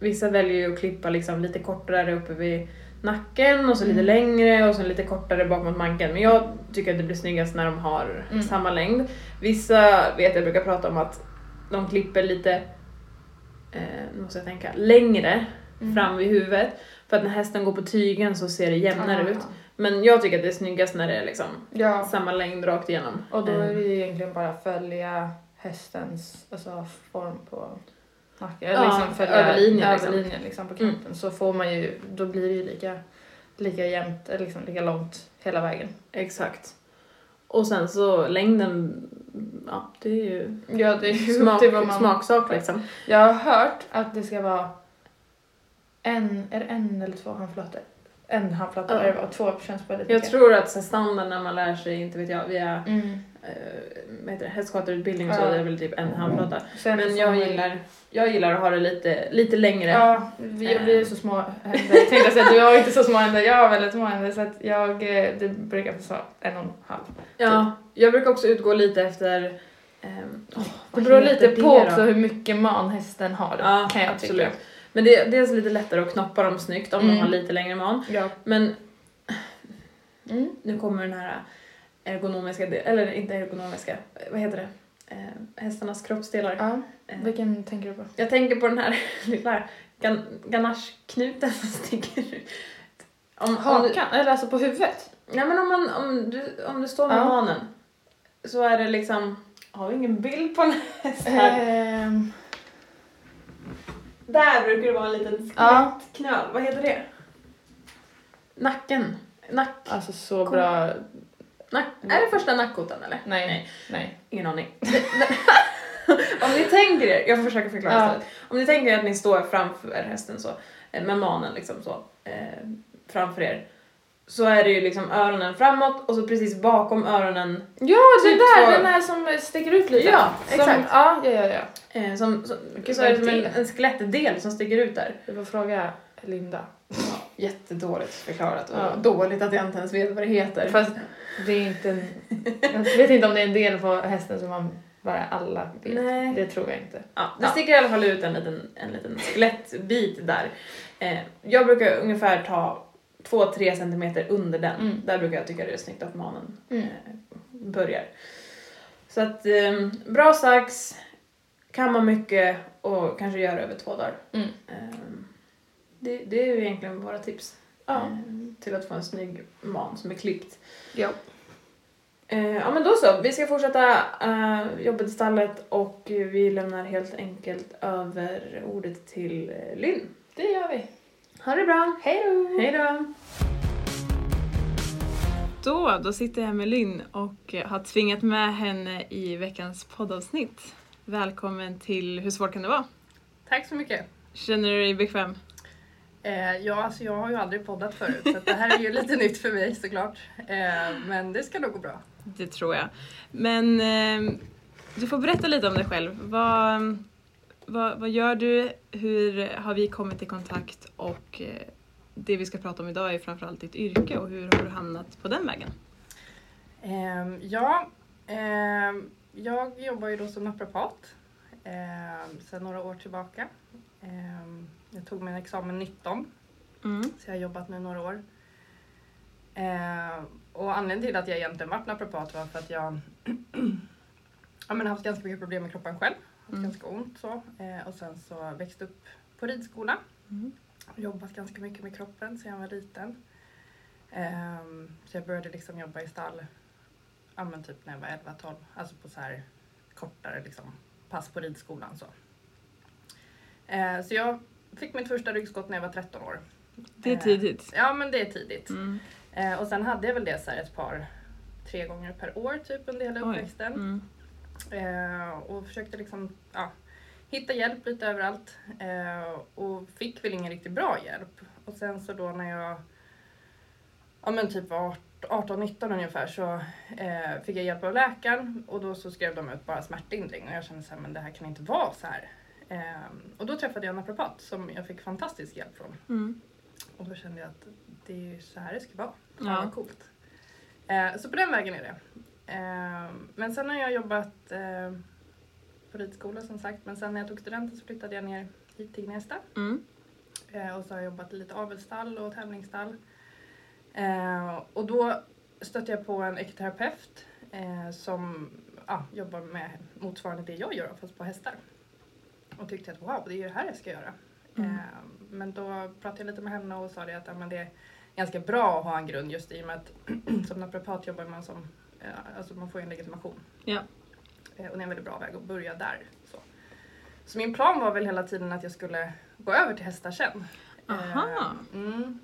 vissa väljer ju att klippa liksom lite kortare uppe vid nacken och så lite
Mm.
längre och så lite kortare bak mot manken. Men jag tycker att det blir snyggast när de har
Mm.
samma längd. Vissa vet jag brukar prata om att de klipper lite, eh, nu måste jag tänka, längre
Mm.
fram vid huvudet. För att när hästen går på tygen så ser det jämnare
Ah.
ut. Men jag tycker att det är snyggast när det är liksom
Ja.
samma längd rakt igenom.
Och då är
Ehm,
det ju egentligen bara att följa hästens alltså, form på nacken.
Ja,
liksom följa
över linjen, liksom.
över linjen liksom på
Mm.
kanten. Så får man ju, då blir det ju lika, lika jämnt, eller liksom lika långt hela vägen.
Exakt. Och sen så längden, ja det är ju
Ja, det är ju
smak,
vad man...
smaksak liksom.
Jag har hört att det ska vara en, är det en eller två handflator? En handflata
Ja.
det vara, två känns väldigt
Jag tror att så standard när man lär sig, inte vet jag, via
Mm.
Eh, hästskötarutbildning och så,
Ja.
det är väl typ en handflata.
Sen
Men jag gillar, jag gillar att ha det lite, lite längre.
Ja, vi, vi är så små händer. Jag tänkte säga, du har inte så små händer, jag har väldigt små händer så att jag, eh, det brukar vara en och en halv.
Ja, jag brukar också utgå lite efter åh,
Det beror lite på
det
också
då?
hur mycket man hästen har
Ja,
kan jag
absolut.
tycka.
Men det är dels lite lättare att knoppa dem snyggt om de
Mm.
har lite längre man.
Ja.
Men
Mm.
nu kommer den här ergonomiska, eller inte ergonomiska, vad heter det? Eh, hästarnas kroppsdelar.
ja.
Eh,
Vilken tänker du på?
Jag tänker på den här *laughs* lilla gan- ganacheknuten som sticker ut. Om, om du,
Hakan? Eller alltså på huvudet?
nej men om, man, om, du, om du står med
Ja.
manen så är det liksom, har vi ingen bild på en häst här?
Ehm,
Där brukar det vara en liten
Ja.
skelettknöl, vad heter det? Nacken. Nack,
alltså så
Kom.
bra.
Nack. Är det första nackkotan eller?
Nej.
Nej.
Nej.
Ingen aning. *laughs* om ni tänker er, jag får försöka förklara
Ja.
istället. Om ni tänker er att ni står framför hästen så, eh, med manen liksom så, eh, framför er. så är det ju liksom öronen framåt och så precis bakom öronen
Ja, det
Typ
där,
så-
den där som sticker ut lite.
Ja,
Som,
exakt.
ja, ja, ja, ja.
eh, som, som, så är det som en, en skelettdel som sticker ut där.
Du får fråga Linda.
Jättedåligt förklarat och
Ja.
dåligt att jag inte ens vet vad det heter.
Fast det är inte en... Jag vet inte om det är en del på hästen som man bara alla vet.
Nej.
Det tror jag inte.
Ja, det
Ja.
sticker i alla fall ut en liten, en liten skelettbit där. Eh, jag brukar ungefär ta 2-3 centimeter under den.
Mm.
Där brukar jag tycka det är snyggt att manen
Mm.
eh, börjar. Så att eh, bra sax, kamma mycket och kanske göra över två dagar.
Mm.
Eh, det, det är ju egentligen våra tips.
Ja.
Eh, till att få en snygg man som är klippt.
Ja.
Eh, ja men då så, vi ska fortsätta uh, jobbet i stallet och vi lämnar helt enkelt över ordet till uh, Lynn.
Det gör vi.
Ha det bra!
Hej då!
Hej då! Då, då sitter jag med Lynn och eh, har tvingat med henne i veckans poddavsnitt. Välkommen till Hur svårt kan det vara?
Tack så mycket.
Känner du dig bekväm?
Eh, ja, alltså jag har ju aldrig poddat förut så det här är ju lite nytt för mig såklart. Eh, men det ska nog gå bra.
Det tror jag. Men eh, du får berätta lite om dig själv. Vad, vad, vad gör du? Hur har vi kommit i kontakt? Och eh, det vi ska prata om idag är framförallt ditt yrke och hur har du hamnat på den vägen?
Eh, ja, eh, jag jobbar ju då som naprapat eh, sedan några år tillbaka. Eh, jag tog min examen 19
Mm.
så jag har jobbat nu några år. Eh, och anledningen till att jag egentligen vart naprapat var för att jag *clears throat* ja, men haft ganska mycket problem med kroppen själv. Haft
Mm.
ganska ont så. Eh, och sen så växte upp på ridskola.
Mm.
Jobbat ganska mycket med kroppen sedan jag var liten. Ehm, så jag började liksom jobba i stall ja, men typ när jag var 11-12. Alltså på så här kortare liksom, pass på ridskolan. Så. Eh, så jag fick mitt första ryggskott när jag var 13 år.
Det är
Eh,
tidigt.
Ja men det är tidigt.
Mm.
Eh, och sen hade jag väl det så här ett par, tre gånger per år typ under hela uppväxten.
Mm.
Eh, och försökte liksom ja, hitta hjälp lite överallt. Och fick väl ingen riktigt bra hjälp. Och sen så då när jag ja, men typ var 18-19 ungefär så eh, fick jag hjälp av läkaren och då så skrev de ut bara smärtlindring och jag kände så här, men det här kan inte vara så här. Eh, och då träffade jag en naprapat som jag fick fantastisk hjälp från.
Mm.
Och då kände jag att det är ju så här det ska vara. Fan
Ja.
vad coolt. Eh, så på den vägen är det. Eh, men sen har jag jobbat på ridskola som sagt. Men sen när jag tog studenten så flyttade jag ner hit till Gnesta.
Mm.
Och så har jag jobbat i lite avelsstall och tävlingsstall. Och då stötte jag på en ekoterapeut som ja, jobbar med motsvarande det jag gör fast på hästar. Och tyckte att wow, det är ju det här jag ska göra.
Mm.
Eh, men då pratade jag lite med henne och sa det att ja, men det är ganska bra att ha en grund just i och med att *clears throat* som naprapat jobbar man som, alltså man får en legitimation.
Ja.
Eh, och det är en väldigt bra väg att börja där. Så. så min plan var väl hela tiden att jag skulle gå över till hästar sen.
Aha.
Eh, mm,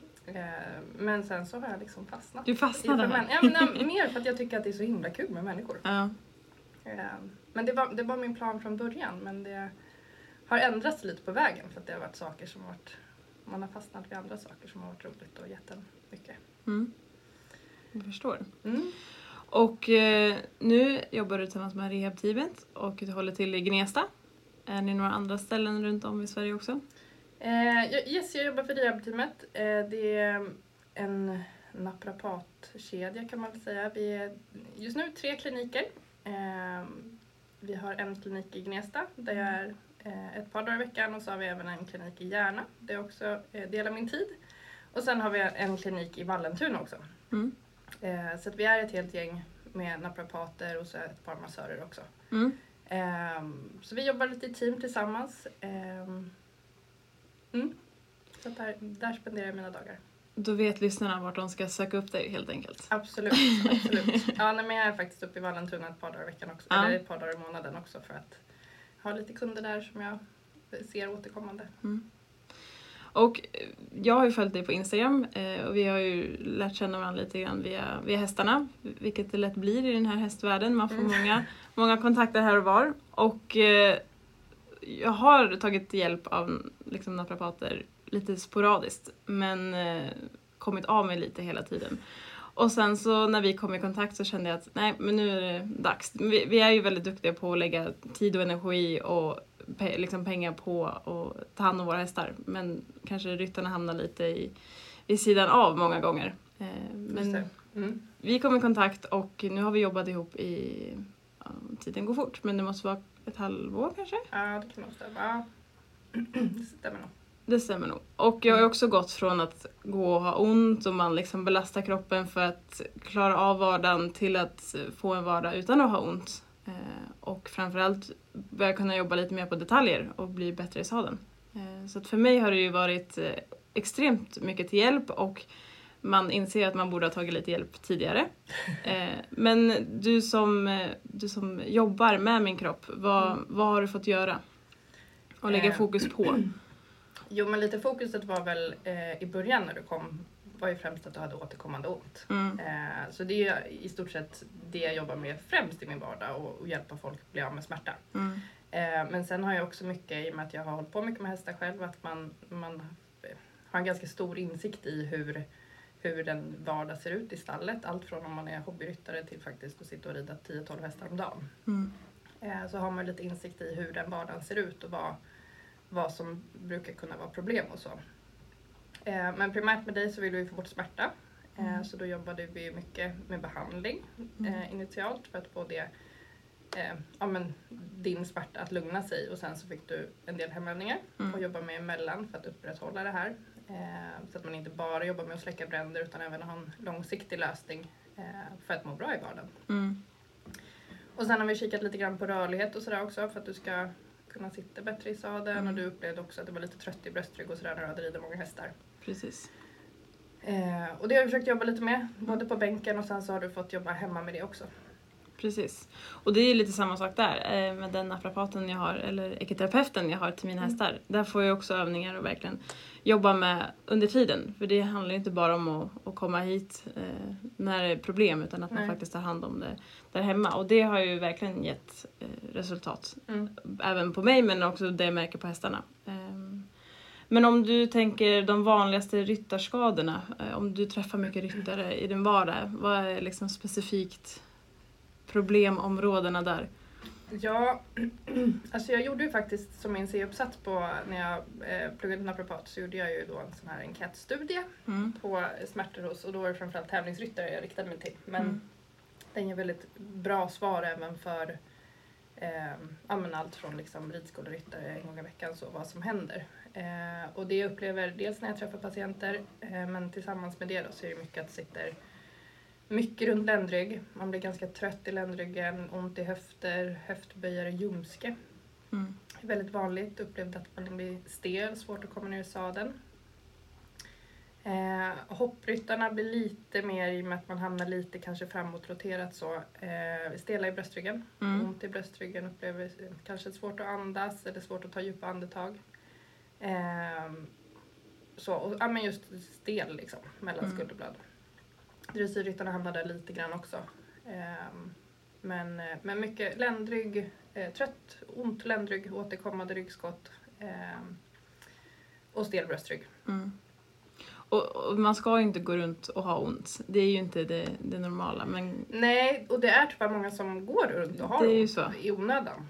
men sen så har jag liksom fastnat.
Du fastnade
män- ja, *laughs* men, mer för att jag tycker att det är så himla kul med människor.
Ja.
Men det var, det var min plan från början men det har ändrats lite på vägen för att det har varit saker som har varit man har fastnat vid andra saker som har varit roligt och gett en mycket.
Mm. Jag förstår.
Mm.
Och eh, nu jobbar du tillsammans med rehabteamet och du håller till i Gnesta. Är ni några andra ställen runt om i Sverige också?
Eh, yes, jag jobbar för rehabteamet. Eh, det är en naprapatkedja kan man väl säga. Vi är just nu tre kliniker. Eh, vi har en klinik i Gnesta där jag är ett par dagar i veckan och så har vi även en klinik i Järna där jag också eh, delar min tid. Och sen har vi en klinik i Vallentuna också.
Mm.
Eh, så att vi är ett helt gäng med naprapater och så ett par massörer också.
Mm.
Ehm, så vi jobbar lite i team tillsammans. Ehm, mm. Så där, där spenderar jag mina dagar.
Då vet lyssnarna vart de ska söka upp dig helt enkelt.
Absolut, *laughs* absolut. Ja, nej, men jag är faktiskt uppe i Vallentuna ett par dagar i veckan också.
Ja.
Eller ett par dagar i månaden också för att ha lite kunder där som jag ser återkommande.
Och eh, jag har ju följt dig på Instagram eh, och vi har ju lärt känna varandra lite grann via, via hästarna. Vilket det lätt blir i den här hästvärlden. Man får många, många kontakter här och var. Och eh, jag har tagit hjälp av liksom, naprapater lite sporadiskt. Men kommit av mig lite hela tiden. Och sen så när vi kom i kontakt så kände jag att nej men nu är det dags. Vi, vi är ju väldigt duktiga på att lägga tid och energi och pe- liksom pengar på att ta hand om våra hästar. Men kanske ryttarna hamnar lite i, i sidan av många gånger. Eh, men.
Mm.
vi kom i kontakt och nu har vi jobbat ihop i, ja, tiden går fort men det måste vara ett halvår kanske?
Ja, det kan nog stämma. *clears throat* Det stämmer nog.
Det stämmer nog. Och jag har också gått från att gå och ha ont och man liksom belastar kroppen för att klara av vardagen till att få en vardag utan att ha ont. Eh, och framförallt börja kunna jobba lite mer på detaljer och bli bättre i sadeln. Eh, så att för mig har det ju varit eh, extremt mycket till hjälp och man inser att man borde ha tagit lite hjälp tidigare. *laughs* Men du som, du som jobbar med min kropp, vad, vad har du fått göra? Och lägga fokus på?
Jo, men lite fokuset var väl eh, i början när du kom var ju främst att du hade återkommande ont.
Mm.
Eh, så det är i stort sett det jag jobbar med främst i min vardag och, och hjälpa folk bli av med smärta.
Mm.
Eh, men sen har jag också mycket, i och med att jag har hållit på mycket med hästar själv, att man, man eh, har en ganska stor insikt i hur, hur den vardag ser ut i stallet. Allt från om man är hobbyryttare till faktiskt att sitta och rida 10-12 hästar om dagen.
Mm.
Eh, så har man lite insikt i hur den vardagen ser ut och vad, vad som brukar kunna vara problem och så. Eh, men primärt med dig så vill vi få bort smärta. Eh, Så då jobbade vi mycket med behandling eh, initialt för att få det, eh, ja, men, din smärta att lugna sig och sen så fick du en del hemövningar
Mm.
och jobba med emellan för att upprätthålla det här. Så att man inte bara jobbar med att släcka bränder utan även har en långsiktig lösning för att må bra i vardagen.
Mm.
Och sen har vi kikat lite grann på rörlighet och sådär också för att du ska kunna sitta bättre i sadeln och du upplevde också att du var lite trött i bröstrygg och sådär när du hade ridit många hästar.
Precis.
Eh, och det har vi försökt jobba lite med, både på bänken och sen så har du fått jobba hemma med det också.
Precis. Och det är lite samma sak där eh, med den naprapaten jag har, eller ekoterapeuten jag har till mina hästar. Där får jag också övningar och verkligen jobba med under tiden. För det handlar inte bara om att, att komma hit eh, när det är problem utan att man
Nej.
faktiskt tar hand om det där hemma. Och det har ju verkligen gett eh, resultat.
Mm.
Även på mig men också det jag märker på hästarna. Ehm, Men om du tänker de vanligaste ryttarskadorna, eh, om du träffar mycket ryttare i din vardag, vad är liksom specifikt problemområdena där?
Ja, *clears throat* alltså jag gjorde ju faktiskt som min C-uppsats på när jag eh, pluggade naprapat så gjorde jag ju då en sån här enkätstudie
Mm.
på smärtor hos, och då var det framförallt tävlingsryttare jag riktade mig till. Men
Mm.
den ger väldigt bra svar även för eh, allt från liksom ridskoleryttare en gång i veckan så vad som händer. Eh, och det jag upplever dels när jag träffar patienter eh, men tillsammans med det då så är det mycket att det sitter mycket runt ländrygg. Man blir ganska trött i ländryggen, ont i höfter, höftböjare, ljumske.
Mm.
Det är väldigt vanligt. Upplevde att man blir stel, svårt att komma ner i sadeln. Eh, hoppryttarna blir lite mer i och med att man hamnar lite kanske framåtroterat så. Eh, stela i bröstryggen.
Mm.
Ont i bröstryggen upplever kanske svårt att andas eller svårt att ta djupa andetag. Eh, så, och, ja, men just stel liksom mellan
Mm.
skulderblad. Dressyrryttarna hamnar där lite grann också. Eh, men, men mycket ländrygg, eh, trött, ont ländrygg, återkommande ryggskott eh, och stel bröstrygg.
Mm. Och, och man ska ju inte gå runt och ha ont. Det är ju inte det, det normala. Men
Nej, och det är tyvärr många som går runt och har ont
så.
i onödan.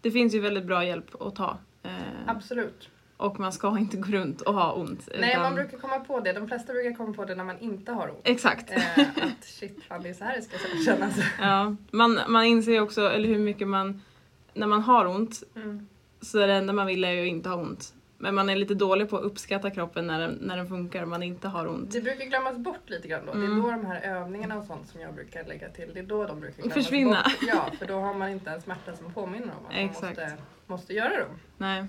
det finns ju väldigt bra hjälp att ta. Eh,
Absolut.
Och man ska inte gå runt och ha ont.
Nej,
utan-
man brukar komma på det. De flesta brukar komma på det när man inte har ont.
Exakt.
Eh, att shit, fan det är så här det ska kännas. *laughs*
Ja, man, man inser också, eller hur mycket man, när man har ont,
Mm.
så är det enda man vill är ju att inte ha ont. Men man är lite dålig på att uppskatta kroppen när den, när den funkar och man inte har ont.
Det brukar glömmas bort lite grann då. Det
Mm.
är då de här övningarna och sånt som jag brukar lägga till, det är då de brukar glömmas
Försvinna.
bort. Ja, för då har man inte en smärta som påminner om att man *laughs*
Exakt.
måste, måste göra dem.
Nej.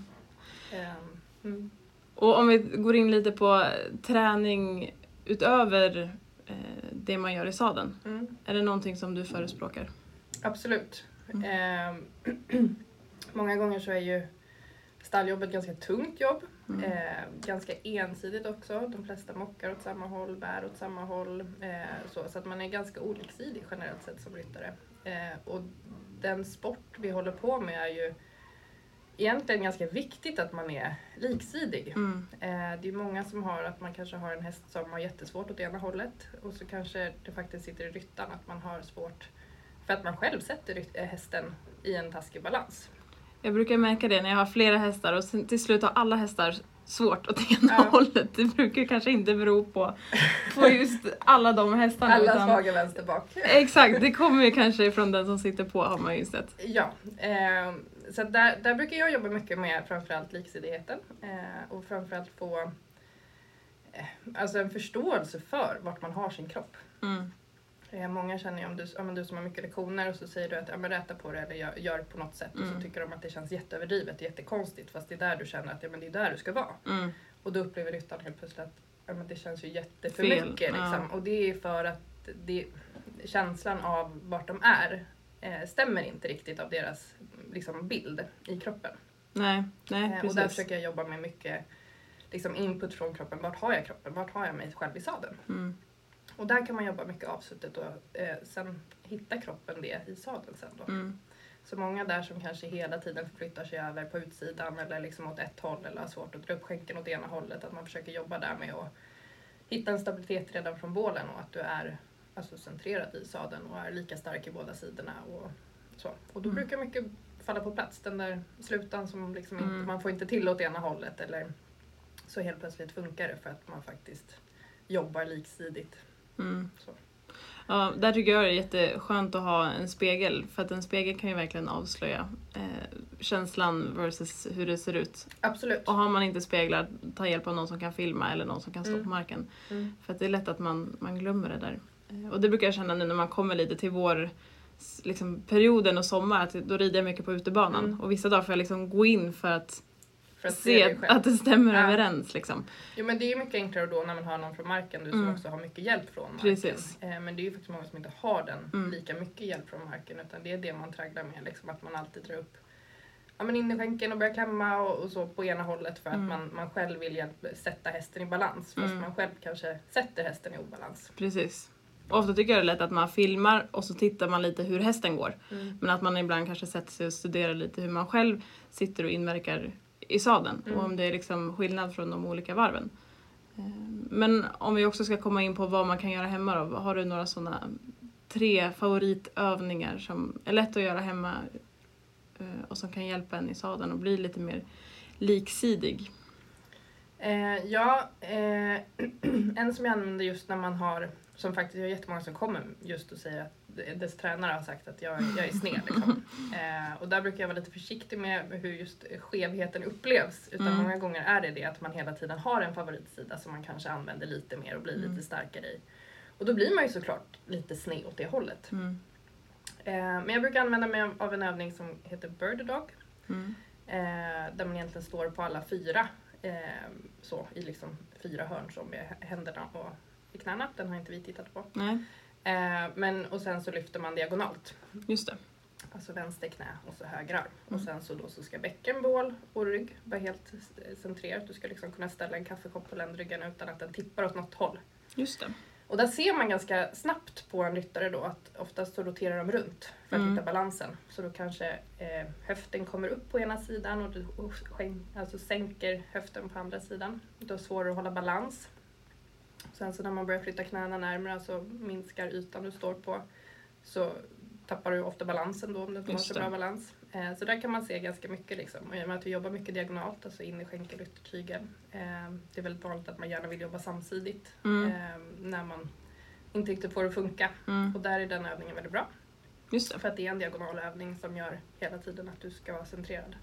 Ehm, mm.
Och om vi går in lite på träning utöver eh, det man gör i sadeln.
Mm.
Är det någonting som du förespråkar?
Absolut.
Mm.
Ehm, *clears throat* många gånger så är ju stalljobbet ganska tungt jobb.
Mm.
Eh, ganska ensidigt också. De flesta mockar åt samma håll, bär åt samma håll. Eh, så, så att man är ganska oliksidig generellt sett som ryttare. Eh, och den sport vi håller på med är ju egentligen ganska viktigt att man är liksidig.
Mm.
Eh, det är många som har att man kanske har en häst som har jättesvårt åt ena hållet och så kanske det faktiskt sitter i ryttaren att man har svårt för att man själv sätter eh, hästen i en taskig balans.
Jag brukar märka det när jag har flera hästar och sen till slut har alla hästar svårt åt ena
Ja.
hållet. Det brukar kanske inte bero på, på just alla de hästarna.
Alla
utan-
svaga vänster bak.
Exakt, det kommer ju kanske från den som sitter på har man ju sett.
Ja, eh, så där, där brukar jag jobba mycket med framförallt liksidigheten eh, och framförallt få eh, alltså en förståelse för vart man har sin kropp.
Mm.
Eh, många känner ju om du, ja, men du som har mycket lektioner och så säger du att ja, men räta på det eller gör, gör på något sätt och
Mm.
så tycker de att det känns jätteöverdrivet och jättekonstigt fast det är där du känner att ja, men det är där du ska vara.
Mm.
Och då upplever ryttaren helt plötsligt att ja, men det känns ju jätteför
Fel,
mycket.
ja.
Liksom. Och det är för att det, känslan av vart de är eh, stämmer inte riktigt av deras liksom, bild i kroppen.
Nej, nej
Eh, och
precis.
där försöker jag jobba med mycket liksom, input från kroppen. Vart har jag kroppen? Vart har jag mig själv i sadeln?
Mm.
Och där kan man jobba mycket avsuttet och eh, sen hitta kroppen det i sadeln sen då.
Mm.
Så många där som kanske hela tiden förflyttar sig över på utsidan eller liksom åt ett håll eller har svårt att dra upp skänken åt ena hållet. Att man försöker jobba där med att hitta en stabilitet redan från bålen och att du är alltså, centrerad i sadeln och är lika stark i båda sidorna. Och, så. och då
Mm.
brukar mycket falla på plats. Den där slutan som liksom inte,
Mm.
man får inte till åt ena hållet eller så helt plötsligt funkar det för att man faktiskt jobbar liksidigt.
Mm.
Så.
Ja, där tycker jag det är jätteskönt att ha en spegel för att en spegel kan ju verkligen avslöja eh, känslan versus hur det ser ut.
Absolut.
Och har man inte speglar, ta hjälp av någon som kan filma eller någon som kan stå
Mm.
på marken.
Mm.
För att det är lätt att man, man glömmer det där. Eh, Och det brukar jag känna nu när man kommer lite till vår liksom, perioden och sommar, att då rider jag mycket på utebanan.
Mm.
Och vissa dagar får jag liksom gå in för att,
För att se
att det stämmer
Ja.
överens. Liksom.
Jo men det är ju mycket enklare då när man har någon från marken, du som
Mm.
också har mycket hjälp från marken.
Precis.
Eh, men det är ju faktiskt många som inte har den
Mm.
lika mycket hjälp från marken utan det är det man tragglar med, liksom, att man alltid drar upp ja, men in i skänken och börjar klämma och, och så på ena hållet för att
Mm.
man, man själv vill hjälp, sätta hästen i balans fast
Mm.
man själv kanske sätter hästen i obalans.
Precis. Ofta tycker jag det är lätt att man filmar och så tittar man lite hur hästen går.
Mm.
Men att man ibland kanske sätter sig och studerar lite hur man själv sitter och inverkar i sadeln.
Mm.
Och om det är liksom skillnad från de olika varven. Eh, Men om vi också ska komma in på vad man kan göra hemma då. Har du några sådana tre favoritövningar som är lätt att göra hemma eh, och som kan hjälpa en i sadeln och bli lite mer liksidig?
Eh, ja, eh, *clears throat* en som jag använder just när man har, som faktiskt jag har jättemånga som kommer just och säger att dess tränare har sagt att jag, jag är sned. Liksom. *laughs* Eh, och där brukar jag vara lite försiktig med hur just skevheten upplevs. Utan
Mm.
många gånger är det det att man hela tiden har en favoritsida som man kanske använder lite mer och blir
Mm.
lite starkare i. Och då blir man ju såklart lite sned åt det hållet.
Mm.
Eh, men jag brukar använda mig av en övning som heter Bird Dog.
Mm.
Eh, där man egentligen står på alla fyra eh, så, i liksom fyra hörn så med händerna och knäna. Den har inte vi tittat på.
Nej,
Eh, men, och sen så lyfter man diagonalt.
just det.
Alltså vänster knä och så höger arm. Och
Mm.
sen så, då så ska bäcken, bål och rygg vara helt centrerat. Du ska liksom kunna ställa en kaffekopp på ländryggen utan att den tippar åt något håll.
Just det.
Och där ser man ganska snabbt på en ryttare då att oftast så roterar de runt för att
Mm.
hitta balansen. Så då kanske eh, höften kommer upp på ena sidan och du och alltså sänker höften på andra sidan. Då är det svårare att hålla balans. Sen så när man börjar flytta knäna närmare, alltså minskar ytan du står på, så tappar du ofta balansen då om du inte har så bra balans. Eh, så där kan man se ganska mycket liksom. Och i och med att vi jobbar mycket diagonalt, alltså in i skänkel och yttertygeln. Eh, det är väldigt vanligt att man gärna vill jobba samsidigt
Mm.
eh, när man inte riktigt får det att funka.
Mm.
Och där är den övningen väldigt bra. För att det är en diagonal övning som gör hela tiden att du ska vara centrerad.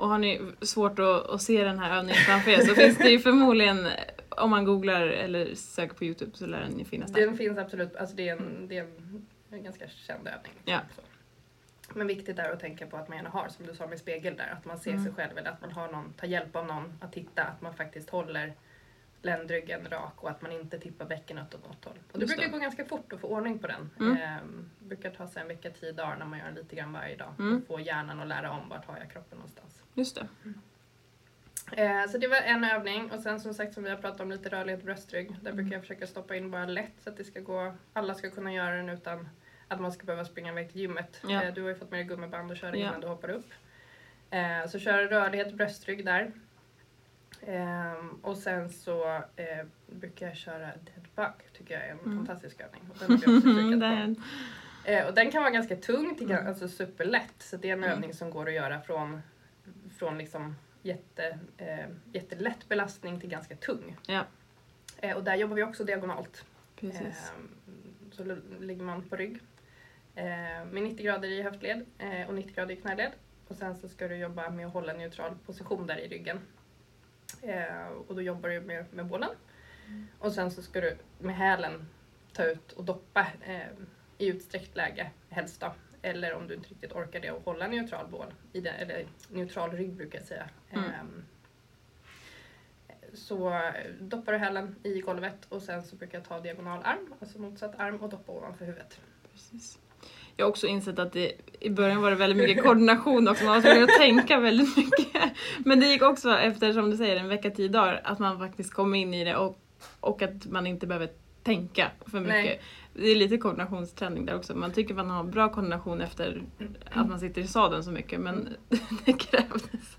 Och har ni svårt att, att se den här övningen framför er så finns det ju *laughs* förmodligen, om man googlar eller söker på Youtube så lär den ju finnas där.
Den finns absolut, alltså det är en, det är en, en ganska känd övning.
Ja.
Så. Men viktigt är att tänka på att man gärna har, som du sa med spegel där, att man ser
Mm.
sig själv eller att man har någon, tar hjälp av någon att titta, att man faktiskt håller ländryggen rak och att man inte tippar bäckenet åt något håll. Och det
Just
brukar
det.
gå ganska fort att få ordning på den.
Mm.
Ehm, brukar ta sig en vecka, tio dagar när man gör lite grann varje dag.
Mm.
Få hjärnan att lära om vart har jag kroppen någonstans.
Just det.
Eh, så det var en övning och sen som sagt som vi har pratat om lite rörlighet bröstrygg. Där brukar jag försöka stoppa in bara lätt så att det ska gå, alla ska kunna göra den utan att man ska behöva springa iväg till gymmet.
Ja.
Eh, du har ju fått med dig gummiband och köra
Ja.
innan du hoppar upp. Eh, så köra rörlighet, bröstrygg där. Ehm, och sen så eh, brukar jag köra dead bug, tycker jag är en fantastisk övning. Och den också. *laughs*
Den.
Eh, och den kan vara ganska tung, till,
Mm.
alltså superlätt. Så det är en övning som går att göra från, från liksom jätte, eh, jättelätt belastning till ganska tung.
Ja,
och där jobbar vi också diagonalt.
precis.
Eh, så ligger man på rygg. Eh, med 90 grader i höftled och 90 grader i knäled. Och sen så ska du jobba med att hålla en neutral position där i ryggen. Eh, och då jobbar du med, med bålen. Och sen så ska du med hälen ta ut och doppa eh, i utsträckt läge, helst då. Eller om du inte riktigt orkar det och hålla en neutral bål, i den, eller neutral rygg brukar jag säga.
Mm.
Ehm, så doppar du hälen i golvet och sen så brukar jag ta diagonal arm, alltså motsatt arm och doppa ovanför huvudet.
Precis. Jag har också insett att det, i början var det väldigt mycket koordination också, man var tvungen att tänka väldigt mycket. Men det gick också efter, som du säger, en vecka, tio dagar, att man faktiskt kom in i det och, och att man inte behöver tänka för mycket.
Nej.
Det är lite koordinationsträning där också. Man tycker man har bra koordination efter att man sitter i sadeln så mycket, men *laughs* det krävdes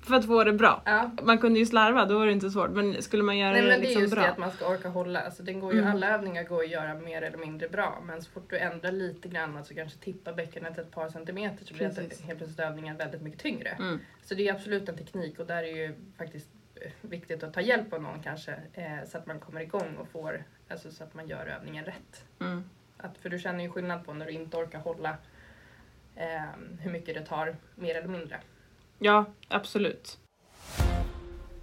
för att få det bra.
Ja.
Man kunde ju slarva, då var det inte svårt. Men skulle man göra
Nej
det
det är
liksom
just
bra.
det att man ska orka hålla. Alltså, den går ju,
Mm.
Alla övningar går att göra mer eller mindre bra men så fort du ändrar lite grann, alltså kanske tippar bäckenet ett par centimeter så blir helt plötsligt övningen väldigt mycket tyngre.
Mm.
Så det är absolut en teknik och där är ju faktiskt viktigt att ta hjälp av någon kanske eh, så att man kommer igång och får, alltså så att man gör övningen rätt.
Mm.
Att, för du känner ju skillnad på när du inte orkar hålla eh, hur mycket det tar mer eller mindre.
Ja, absolut.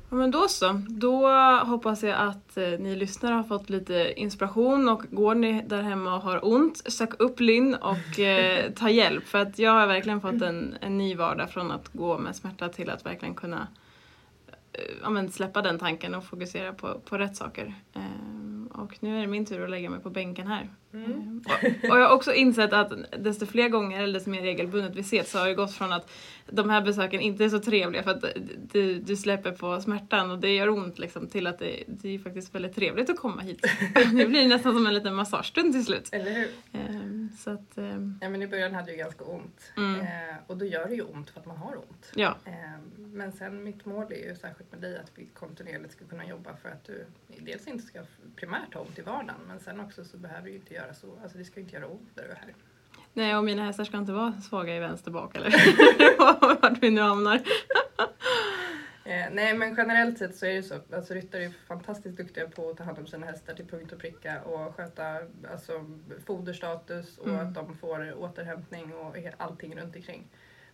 Ja, men då så. Då hoppas jag att eh, ni lyssnare har fått lite inspiration och går ni där hemma och har ont, sök upp Linn och eh, ta hjälp. För att jag har verkligen fått en, en ny vardag från att gå med smärta till att verkligen kunna Eh, ja, men släppa den tanken och fokusera på, på rätt saker. Ehm, och nu är det min tur att lägga mig på bänken här. Ehm, och, jag har också insett att desto fler gånger eller desto mer regelbundet vi ses så har det gått från att de här besöken inte är så trevliga för att du, du släpper på smärtan och det gör ont liksom till att det, det är faktiskt väldigt trevligt att komma hit. *laughs* Det blir nästan som en liten massagestund till slut.
Eller hur?
Ehm, så att, ehm,
Ja, men I början hade jag ganska ont.
Mm.
Eh, och då gör det ju ont för att man har ont.
ja,
Eh, men sen mitt mål är ju särskilt med dig att vi kontinuerligt ska kunna jobba för att du dels inte ska primärt ha ont i vardagen men sen också så behöver du ju inte göra så, alltså det ska inte göra ont där du är här.
nej och mina hästar ska inte vara svaga i vänster bak eller *laughs* vart vi nu hamnar. *laughs*
Eh, nej men generellt sett så är det så, alltså ryttare är fantastiskt duktiga på att ta hand om sina hästar till punkt och pricka och sköta alltså, foderstatus och
Mm.
att de får återhämtning och allting runt omkring.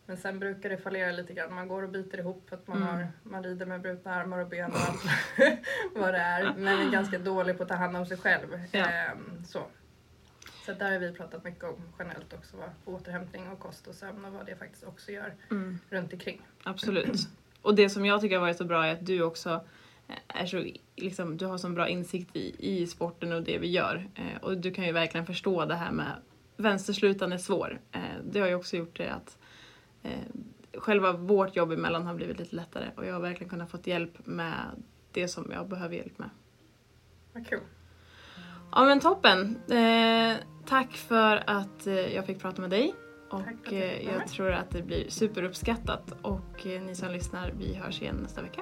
Men sen brukar det fallera lite grann. Man går och biter ihop för att man,
Mm.
har, man rider med brutna armar och ben och allt *laughs* vad det är. Men är ganska dålig på att ta hand om sig själv.
Ja.
Ehm, så. Så där har vi pratat mycket om generellt också. Vad återhämtning och kost och sömn och vad det faktiskt också gör
Mm.
runt omkring.
Absolut. Och det som jag tycker har varit så bra är att du också är så, liksom, du har så bra insikt i, i sporten och det vi gör. Eh, och du kan ju verkligen förstå det här med vänsterslutan är svår. Eh, det har ju också gjort det att eh, själva vårt jobb emellan har blivit lite lättare och jag har verkligen kunnat fått hjälp med det som jag behöver hjälp med.
Vad kul.
Ja men toppen! Eh, tack för att eh, jag fick prata med dig. Och
jag
eh, tror att det blir superuppskattat. Och eh, ni som lyssnar, vi hörs igen nästa vecka.